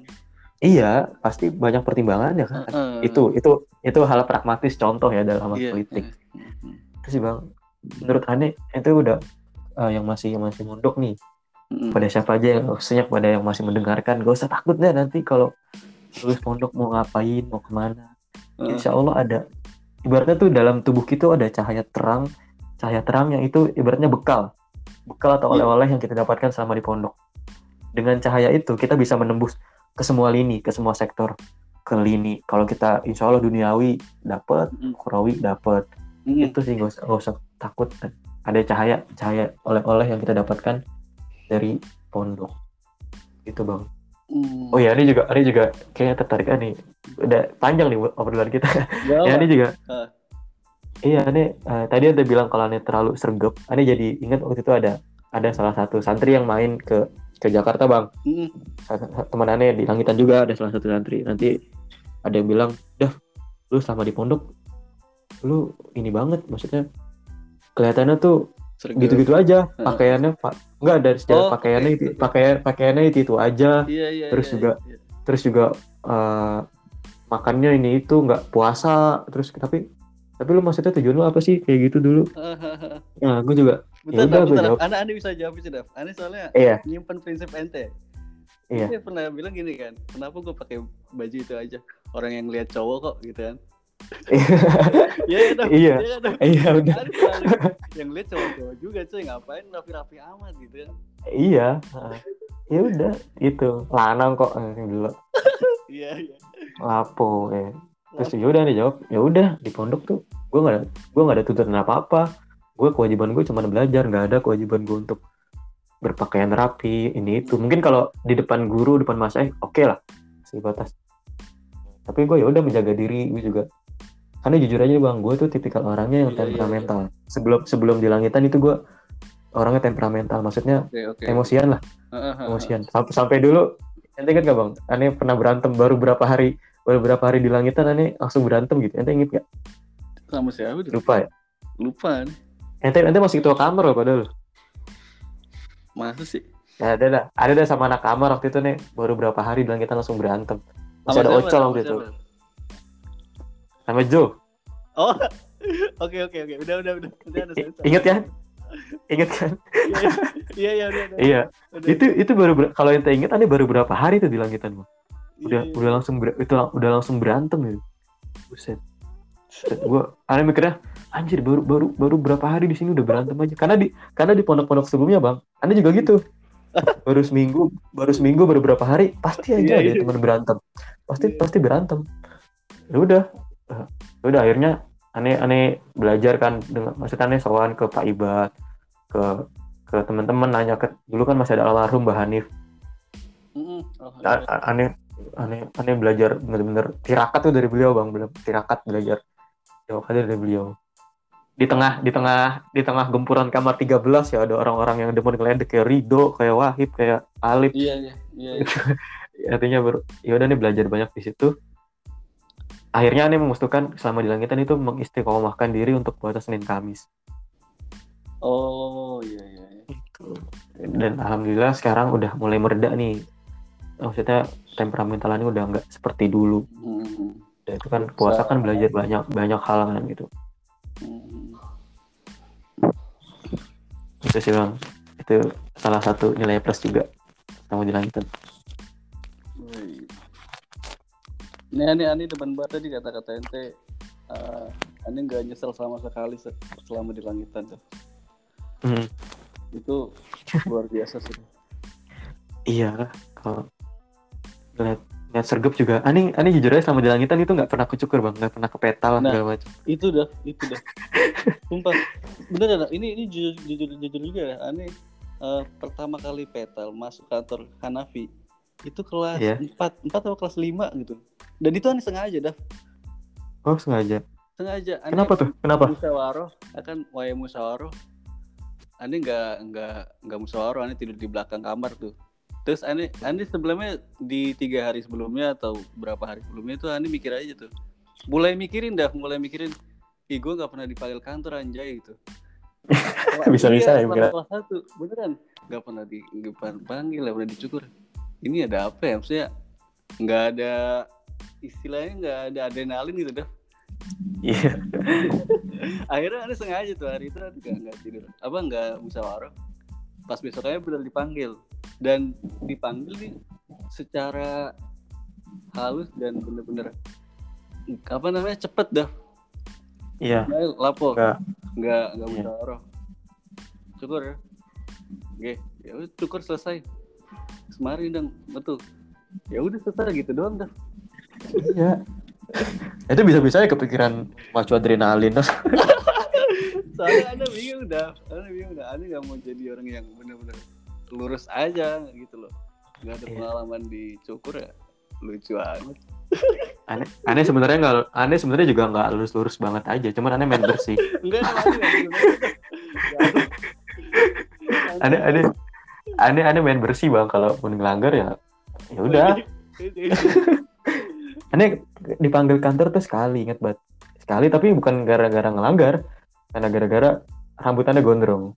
Speaker 1: iya pasti banyak pertimbangan ya kan
Speaker 2: Heeh.
Speaker 1: itu itu itu hal pragmatis contoh ya dalam hal
Speaker 2: Iya.
Speaker 1: politik terus sih bang menurut aneh itu udah eh, yang masih yang masih mondok nih pada siapa aja yang maksudnya kepada yang masih mendengarkan gak usah takut deh nanti kalau lulus pondok mau ngapain mau ke mana.
Speaker 2: Heeh.
Speaker 1: insya Allah ada. Ibaratnya tuh dalam tubuh kita ada cahaya terang cahaya terang yang itu ibaratnya bekal. Bekal atau
Speaker 2: Iya.
Speaker 1: oleh-oleh yang kita dapatkan selama di pondok. Dengan cahaya itu kita bisa menembus ke semua lini ke semua sektor. Ke lini. Kalau kita insya Allah duniawi dapat ukhrawi dapat
Speaker 2: Heeh.
Speaker 1: itu sih gak usah, gak usah takut. Ada cahaya cahaya oleh-oleh yang kita dapatkan dari pondok. Itu bang
Speaker 2: Hmm.
Speaker 1: oh ya ini juga ini juga kayaknya tertarik nih udah panjang nih obrolan kita ya ini juga
Speaker 2: Ah.
Speaker 1: iya ini eh, tadi anda bilang kalau ini terlalu sergap ini jadi ingat waktu itu ada ada salah satu santri yang main ke ke Jakarta bang. Sa- teman aneh di langitan juga ada salah satu santri nanti ada yang bilang dah lu selama di pondok lu ini banget maksudnya kelihatannya tuh. Gitu-gitu aja pakaiannya pak nggak dari sejarah
Speaker 2: Oh,
Speaker 1: pakaiannya itu pakaian pakaiannya itu itu aja
Speaker 2: Iya iya.
Speaker 1: Terus
Speaker 2: iya,
Speaker 1: juga
Speaker 2: iya.
Speaker 1: terus juga eh, makannya ini itu nggak puasa terus tapi tapi lu maksudnya tujuan lu apa sih kayak gitu dulu nah gue juga
Speaker 2: Bentar,
Speaker 1: udah,
Speaker 2: Daf,
Speaker 1: gua
Speaker 2: bentar.
Speaker 1: jawab.
Speaker 2: Anda, anda bisa jawab sih, Daf. Anda soalnya
Speaker 1: iya
Speaker 2: nyimpen prinsip ente.
Speaker 1: Iya.
Speaker 2: Dia pernah bilang gini kan, kenapa gue pakai baju itu aja? Orang yang lihat cowok kok, gitu kan? Iya, iya.
Speaker 1: Iya. iya udah
Speaker 2: Ada selalu yang lihat cowok-cowok juga, cuy. Ngapain rapi-rapi amat, gitu kan?
Speaker 1: iya. Ya udah itu lanang kok eh, dulu.
Speaker 2: Iya, iya.
Speaker 1: lapo ya. Terus ya udah nih jawab. Ya udah di pondok tuh. Gue nggak ada gue nggak ada tuntutan apa apa gue kewajiban gue cuma belajar nggak ada kewajiban gue untuk berpakaian rapi ini itu. Mungkin kalau di depan guru depan mas eh oke lah. Sih batas tapi gue ya udah menjaga diri gue juga karena jujur aja bang gue tuh tipikal orangnya yang
Speaker 2: Iya, iya,
Speaker 1: temperamental. Sebelum sebelum di langitan itu gue orangnya temperamental maksudnya
Speaker 2: Oke, oke.
Speaker 1: emosian lah. Emosian. sampai sampai dulu ente inget gak bang? Aneh pernah berantem baru berapa hari baru berapa hari di langitan aneh langsung berantem gitu. Ente inget gak?
Speaker 2: Sama siapa? Daf?
Speaker 1: lupa ya?
Speaker 2: Lupa nih.
Speaker 1: ente ente masih ketua kamar loh padahal.
Speaker 2: Masa sih?
Speaker 1: ya ada dah. Ada dah sama anak kamar waktu itu nih. Baru berapa hari di langitan langsung berantem. Masih
Speaker 2: Sama
Speaker 1: ada
Speaker 2: siapa,
Speaker 1: ocol waktu itu.
Speaker 2: siapa?
Speaker 1: Sama Joe
Speaker 2: Oh, oke oke oke. Udah udah udah. Udah ada
Speaker 1: I-
Speaker 2: sensor.
Speaker 1: inget ya inget kan
Speaker 2: Iya iya iya udah. udah.
Speaker 1: iya
Speaker 2: Udah.
Speaker 1: itu itu baru kalau ente inget aneh baru berapa hari tuh di langitan bang udah
Speaker 2: Iya, iya.
Speaker 1: udah langsung itu lang- udah langsung berantem gitu buset gue aneh mikirnya anjir baru baru baru berapa hari di sini udah berantem aja karena di karena di pondok-pondok sebelumnya bang anda juga gitu baru seminggu baru seminggu baru berapa hari pasti aja
Speaker 2: Iya,
Speaker 1: ada
Speaker 2: iya.
Speaker 1: teman berantem pasti
Speaker 2: Iya.
Speaker 1: pasti berantem ya udah ya udah akhirnya aneh aneh belajar kan dengan maksudnya aneh sowan ke Pak Ibad ke ke teman-teman nanya ke dulu kan masih ada almarhum Mbah Hanif.
Speaker 2: Oh,
Speaker 1: aneh aneh aneh belajar bener-bener tirakat tuh dari beliau bang bener tirakat belajar jauh aja dari beliau di tengah di tengah di tengah gempuran kamar 13 ya ada orang-orang yang demen ngeledek kayak Rido kayak Wahib kayak Alip
Speaker 2: Iya iya iya. iya.
Speaker 1: artinya baru ya udah nih belajar banyak di situ akhirnya aneh memutuskan selama di langitan itu mengistiqomahkan diri untuk puasa Senin Kamis
Speaker 2: Oh iya iya. iya.
Speaker 1: Gitu. dan alhamdulillah sekarang udah mulai mereda nih maksudnya temperamentalannya udah nggak seperti dulu
Speaker 2: Mm-mm.
Speaker 1: Ya, itu kan puasa kan belajar banyak banyak hal kan gitu
Speaker 2: Mm-mm.
Speaker 1: itu sih bang itu salah satu nilai plus juga kamu dilangitan
Speaker 2: Wih. Ini aneh aneh depan banget tadi kata-kata ente. Uh, aneh nggak nyesel sama sekali se- selama di langitan tuh.
Speaker 1: hmm.
Speaker 2: Itu luar biasa sih.
Speaker 1: iya kalau lihat lihat sergap juga aneh aneh jujur aja selama di langitan itu nggak pernah kecukur bang nggak pernah kepetal
Speaker 2: Nah.
Speaker 1: segala macam
Speaker 2: itu dah itu dah sumpah bener ada ini ini jujur jujur, jujur juga ya aneh eh, pertama kali petal masuk kantor Hanafi itu kelas
Speaker 1: Iya.
Speaker 2: 4 4 atau kelas 5 gitu. Dan itu aneh sengaja dah
Speaker 1: oh sengaja.
Speaker 2: Sengaja. Aneh
Speaker 1: kenapa tuh? Kenapa?
Speaker 2: Musyawaroh akan waya musyawaroh aneh nggak nggak nggak musyawaroh aneh tidur di belakang kamar tuh. Terus aneh aneh sebelumnya di tiga hari sebelumnya atau berapa hari sebelumnya tuh aneh mikir aja tuh. Mulai mikirin dah mulai mikirin ih gue nggak pernah dipanggil kantor anjay gitu.
Speaker 1: Bisa-bisa ya,
Speaker 2: iya,
Speaker 1: mikirnya.
Speaker 2: selama kelas satu. Beneran. Nggak pernah di nggak nggak pernah dicukur ini ada apa ya? Maksudnya nggak ada istilahnya nggak ada adrenalin gitu dah.
Speaker 1: Iya.
Speaker 2: akhirnya ada sengaja tuh hari itu nggak nggak tidur. Apa nggak musyawarah pas besoknya benar dipanggil. Dan dipanggil nih secara halus dan bener-bener apa namanya cepet dah.
Speaker 1: Iya.
Speaker 2: Nah, lapo
Speaker 1: Nggak.
Speaker 2: nggak nggak
Speaker 1: Iya.
Speaker 2: musyawarah cukur ya. Oke ya cukur selesai kemarin dong betul ya udah selesai gitu doang dah
Speaker 1: Iya. Itu bisa-bisanya kepikiran macu adrenalin.
Speaker 2: soalnya anda bingung dah anda bingung dah anda nggak mau jadi orang yang benar-benar lurus aja gitu loh nggak ada
Speaker 1: Iya.
Speaker 2: pengalaman di cukur ya lucu banget
Speaker 1: aneh aneh sebenarnya nggak aneh sebenarnya juga nggak lurus-lurus banget aja cuman aneh main bersih
Speaker 2: enggak ada ada. Ada.
Speaker 1: aneh aneh aneh aneh main bersih bang. Kalau pun ngelanggar ya ya udah. Aneh dipanggil kantor tuh sekali ingat banget. Sekali tapi bukan gara-gara ngelanggar. Karena gara-gara rambut aneh gondrong.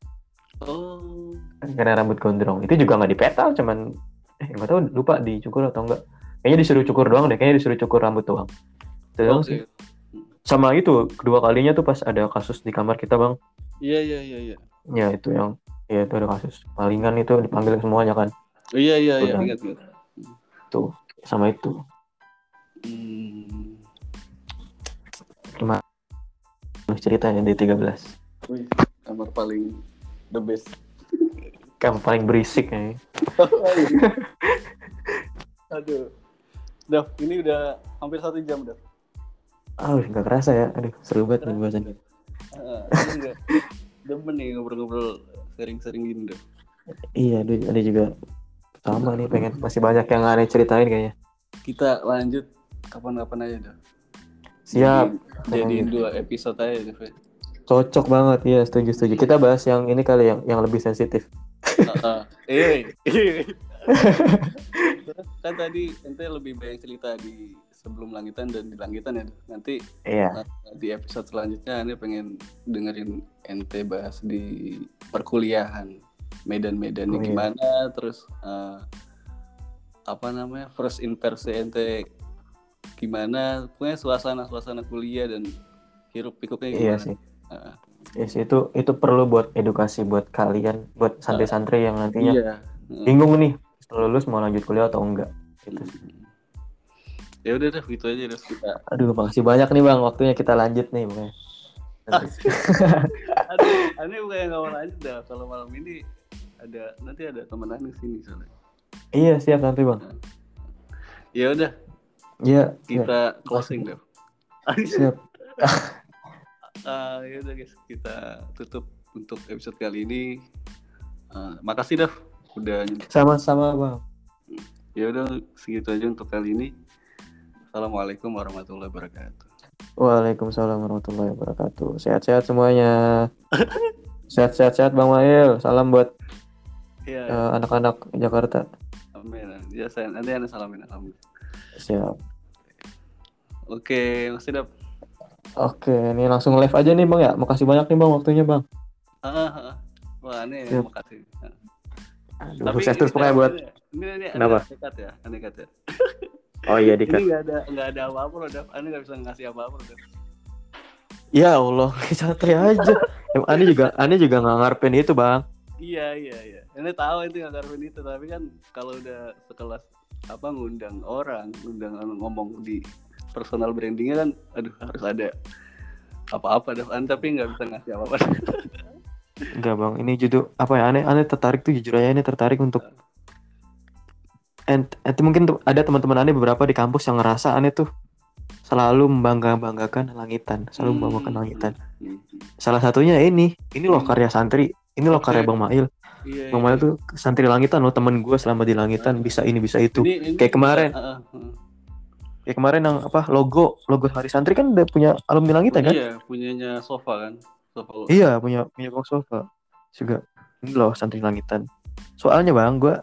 Speaker 2: Oh.
Speaker 1: Karena rambut gondrong. Itu juga nggak dipetal cuman eh nggak tahu lupa dicukur atau enggak kayaknya disuruh cukur doang deh kayaknya disuruh cukur rambut doang. Itu doang sih.
Speaker 2: Oke.
Speaker 1: Sama itu kedua kalinya tuh pas ada kasus di kamar kita bang.
Speaker 2: Iya iya iya iya.
Speaker 1: Ya itu yang ya itu ada kasus. Palingan itu dipanggil semuanya kan.
Speaker 2: Iya iya iya
Speaker 1: Udah.
Speaker 2: ingat ingat.
Speaker 1: Tuh sama itu.
Speaker 2: Hmm.
Speaker 1: ceritanya di 13
Speaker 2: Wih, kamar paling the best.
Speaker 1: Kan paling berisik ya.
Speaker 2: Aduh. Dav, ini udah hampir satu jam, Dav.
Speaker 1: ah nggak kerasa ya. Aduh seru banget nih bahasan
Speaker 2: Ah, udah demen nih ngobrol-ngobrol sering-sering gini, Dav.
Speaker 1: iya ada juga sama nih pengen masih banyak yang aneh ceritain kayaknya
Speaker 2: Kita lanjut kapan-kapan aja, Dav.
Speaker 1: siap
Speaker 2: Jadi- dua episode aja, Dav. ya.
Speaker 1: cocok banget ya setuju setuju kita bahas yang ini kali yang yang lebih sensitif.
Speaker 2: Eh, eh. Kan tadi ente lebih banyak cerita di sebelum langitan dan di langitan ya. Nanti
Speaker 1: iya
Speaker 2: di episode selanjutnya Anda pengen dengerin ente bahas di perkuliahan medan-medannya
Speaker 1: Oh, iya.
Speaker 2: gimana terus eh, apa namanya first impression ente gimana pokoknya suasana suasana kuliah dan hiruk pikuknya gimana
Speaker 1: iya sih
Speaker 2: Ah,
Speaker 1: Yes, itu itu perlu buat edukasi buat kalian, buat santri-santri yang nantinya
Speaker 2: iya
Speaker 1: bingung nih setelah lulus mau lanjut kuliah atau enggak. Gitu.
Speaker 2: Ya udah deh gitu aja deh kita
Speaker 1: Aduh, makasih banyak nih bang, waktunya kita lanjut nih pokoknya.
Speaker 2: aduh aneh bukan yang nggak mau lanjut dah kalau malam ini ada nanti ada teman aneh sini soalnya
Speaker 1: Iya siap nanti bang.
Speaker 2: ya udah
Speaker 1: Iya, iya,
Speaker 2: kita closing deh
Speaker 1: siap.
Speaker 2: Ah, ya udah guys, kita tutup untuk episode kali ini. Ah, makasih Dav udah
Speaker 1: Sama-sama bang.
Speaker 2: ya udah segitu aja untuk kali ini. Assalamualaikum warahmatullahi wabarakatuh.
Speaker 1: Waalaikumsalam warahmatullahi wabarakatuh. Sehat-sehat semuanya. Sehat-sehat sehat bang Mail. Salam buat
Speaker 2: Iya,
Speaker 1: eh, anak-anak Jakarta.
Speaker 2: amin. Ya saya nanti anda salamin alhamdulillah.
Speaker 1: Siap.
Speaker 2: Oke, makasih Dav.
Speaker 1: Oke, ini langsung live aja nih bang ya. Makasih banyak nih bang waktunya bang.
Speaker 2: Ah, ah, ah. Wah, ini
Speaker 1: Siap.
Speaker 2: makasih.
Speaker 1: Aduh,
Speaker 2: Tapi
Speaker 1: sukses terus
Speaker 2: ini-
Speaker 1: pokoknya buat.
Speaker 2: ini ini
Speaker 1: Kenapa?
Speaker 2: aneh nekat ya, aneh nekat ya.
Speaker 1: Oh iya
Speaker 2: Ini
Speaker 1: Dika.
Speaker 2: nggak ada nggak ada apa-apa loh Dav. Anda nggak bisa ngasih apa-apa loh Dav.
Speaker 1: Ya Allah, santai aja. Em, Ani juga, Ani juga nggak ngarepin itu bang.
Speaker 2: Iya iya iya. Ini tahu itu nggak karena itu tapi kan kalau udah sekelas apa ngundang orang, ngundang ngomong di personal brandingnya kan, aduh harus ada apa-apa dah. An tapi nggak bisa ngasih apa-apa.
Speaker 1: Enggak bang, ini judul apa ya? Aneh, aneh tertarik tuh jujur aja ini tertarik untuk. And, mungkin ada teman-teman aneh beberapa di kampus yang ngerasa aneh tuh selalu membangga banggakan langitan, selalu membanggakan langitan.
Speaker 2: Hmm.
Speaker 1: Salah satunya ini, ini loh karya santri, ini loh karya Bang Mail.
Speaker 2: Iya.
Speaker 1: Bang
Speaker 2: iya.
Speaker 1: Mail tuh santri langitan loh temen gue selama di langitan bisa ini bisa itu.
Speaker 2: Ini- ini-
Speaker 1: Kayak kemarin. Kayak kemarin yang apa logo logo hari santri kan udah punya alumni langitan kan?
Speaker 2: Iya, punyanya sofa kan. Sofa.
Speaker 1: Iya punya punya Bang Sofa juga ini loh santri langitan. Soalnya bang gue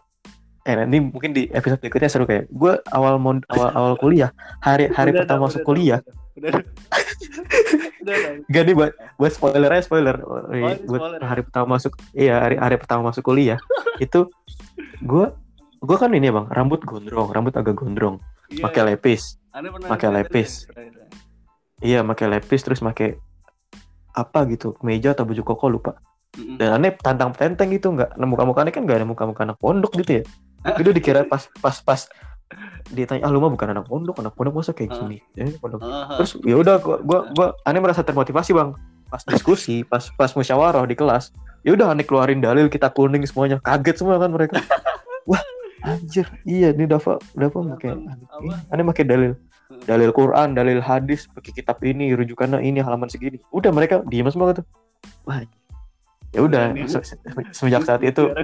Speaker 1: eh nanti mungkin di episode berikutnya seru kayak gue awal mon awal awal kuliah hari hari
Speaker 2: Udah,
Speaker 1: pertama
Speaker 2: udah,
Speaker 1: masuk
Speaker 2: udah,
Speaker 1: kuliah.
Speaker 2: Udah.
Speaker 1: Gak nih buat buat spoiler aja spoiler.
Speaker 2: Ini
Speaker 1: buat
Speaker 2: spoiler. ya?
Speaker 1: hari pertama masuk iya hari hari pertama masuk kuliah. Itu gue gue kan ini ya bang rambut gondrong rambut agak gondrong.
Speaker 2: Iya,
Speaker 1: pakai lepis. Pakai lepis.
Speaker 2: terakhir.
Speaker 1: iya pakai lepis terus pakai apa gitu meja atau baju koko lupa. Dan aneh tantang tenteng gitu nggak nemu muka mukanya kan nggak ada muka muka anak pondok gitu ya itu dikira pas pas pas ditanya ah lu mah bukan anak pondok anak pondok masa kayak
Speaker 2: Ah.
Speaker 1: gini? Eh, pondok.
Speaker 2: Ah,
Speaker 1: terus ya udah gua, gua gua aneh merasa termotivasi bang. Pas diskusi pas pas musyawarah di kelas ya udah aneh keluarin dalil kita kuning semuanya. Kaget semua kan mereka. Wah anjir. Iya ini Dava Dava pakai aneh. Pakai dalil. Dalil Quran dalil hadis pakai kitab ini rujukannya ini halaman segini. Udah mereka diem semua gitu. Wah ya udah
Speaker 2: Berani.
Speaker 1: se- se- semenjak saat itu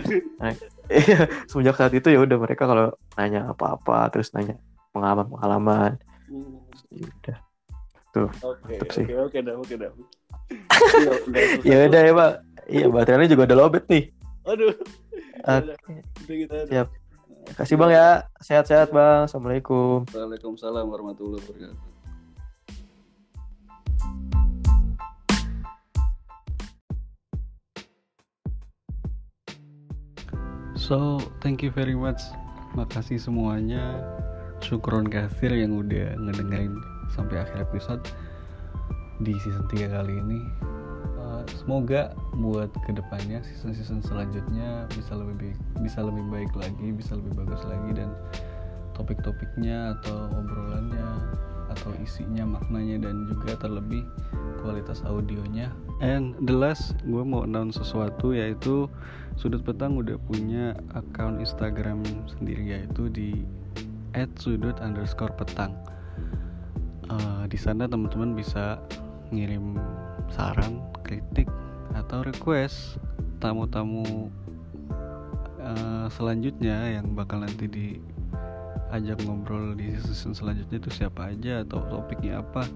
Speaker 1: Iya, semenjak saat itu ya udah mereka kalau nanya apa-apa terus nanya pengalaman pengalaman
Speaker 2: Hmm.
Speaker 1: ya udah
Speaker 2: Oke,
Speaker 1: Tetep sih.
Speaker 2: oke, oke, dah, oke, dah. Iya,
Speaker 1: ya udah ya pak iya baterainya juga udah lobet nih
Speaker 2: Aduh.
Speaker 1: Oke.
Speaker 2: Udah gitu aja.
Speaker 1: Siap. kasih bang ya sehat-sehat bang assalamualaikum
Speaker 2: Waalaikumsalam warahmatullahi wabarakatuh. So, thank you very much. Makasih semuanya. Syukron kasir yang udah ngedengerin sampai akhir episode di season 3 kali ini. Uh, semoga buat ke depannya season-season selanjutnya bisa lebih bisa lebih baik lagi, bisa lebih bagus lagi dan topik-topiknya atau obrolannya atau isinya maknanya dan juga terlebih kualitas audionya and the last gue mau announce sesuatu yaitu sudut petang udah punya akun Instagram sendiri yaitu di @sudut underscore petang. Eh, di sana teman-teman bisa ngirim saran kritik atau request tamu-tamu eh, selanjutnya yang bakal nanti di ajak ngobrol di season selanjutnya itu siapa aja atau topiknya apa.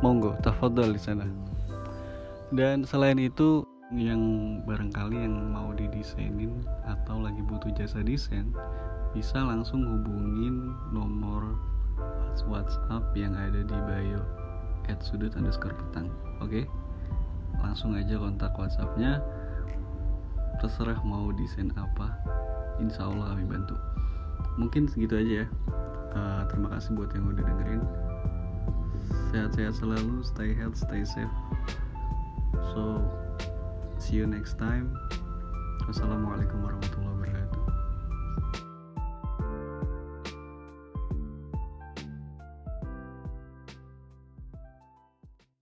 Speaker 2: Monggo tafadhol di sana. Dan selain itu yang barangkali yang mau didesainin atau lagi butuh jasa desain bisa langsung hubungin nomor WhatsApp yang ada di bio at sudut underscore petang oke? Langsung aja kontak WhatsAppnya terserah mau desain apa insya Allah kami bantu. Mungkin segitu aja ya. Uh, terima kasih buat yang udah dengerin. Sehat-sehat selalu stay health stay safe. So see you next time. Wassalamualaikum warahmatullahi wabarakatuh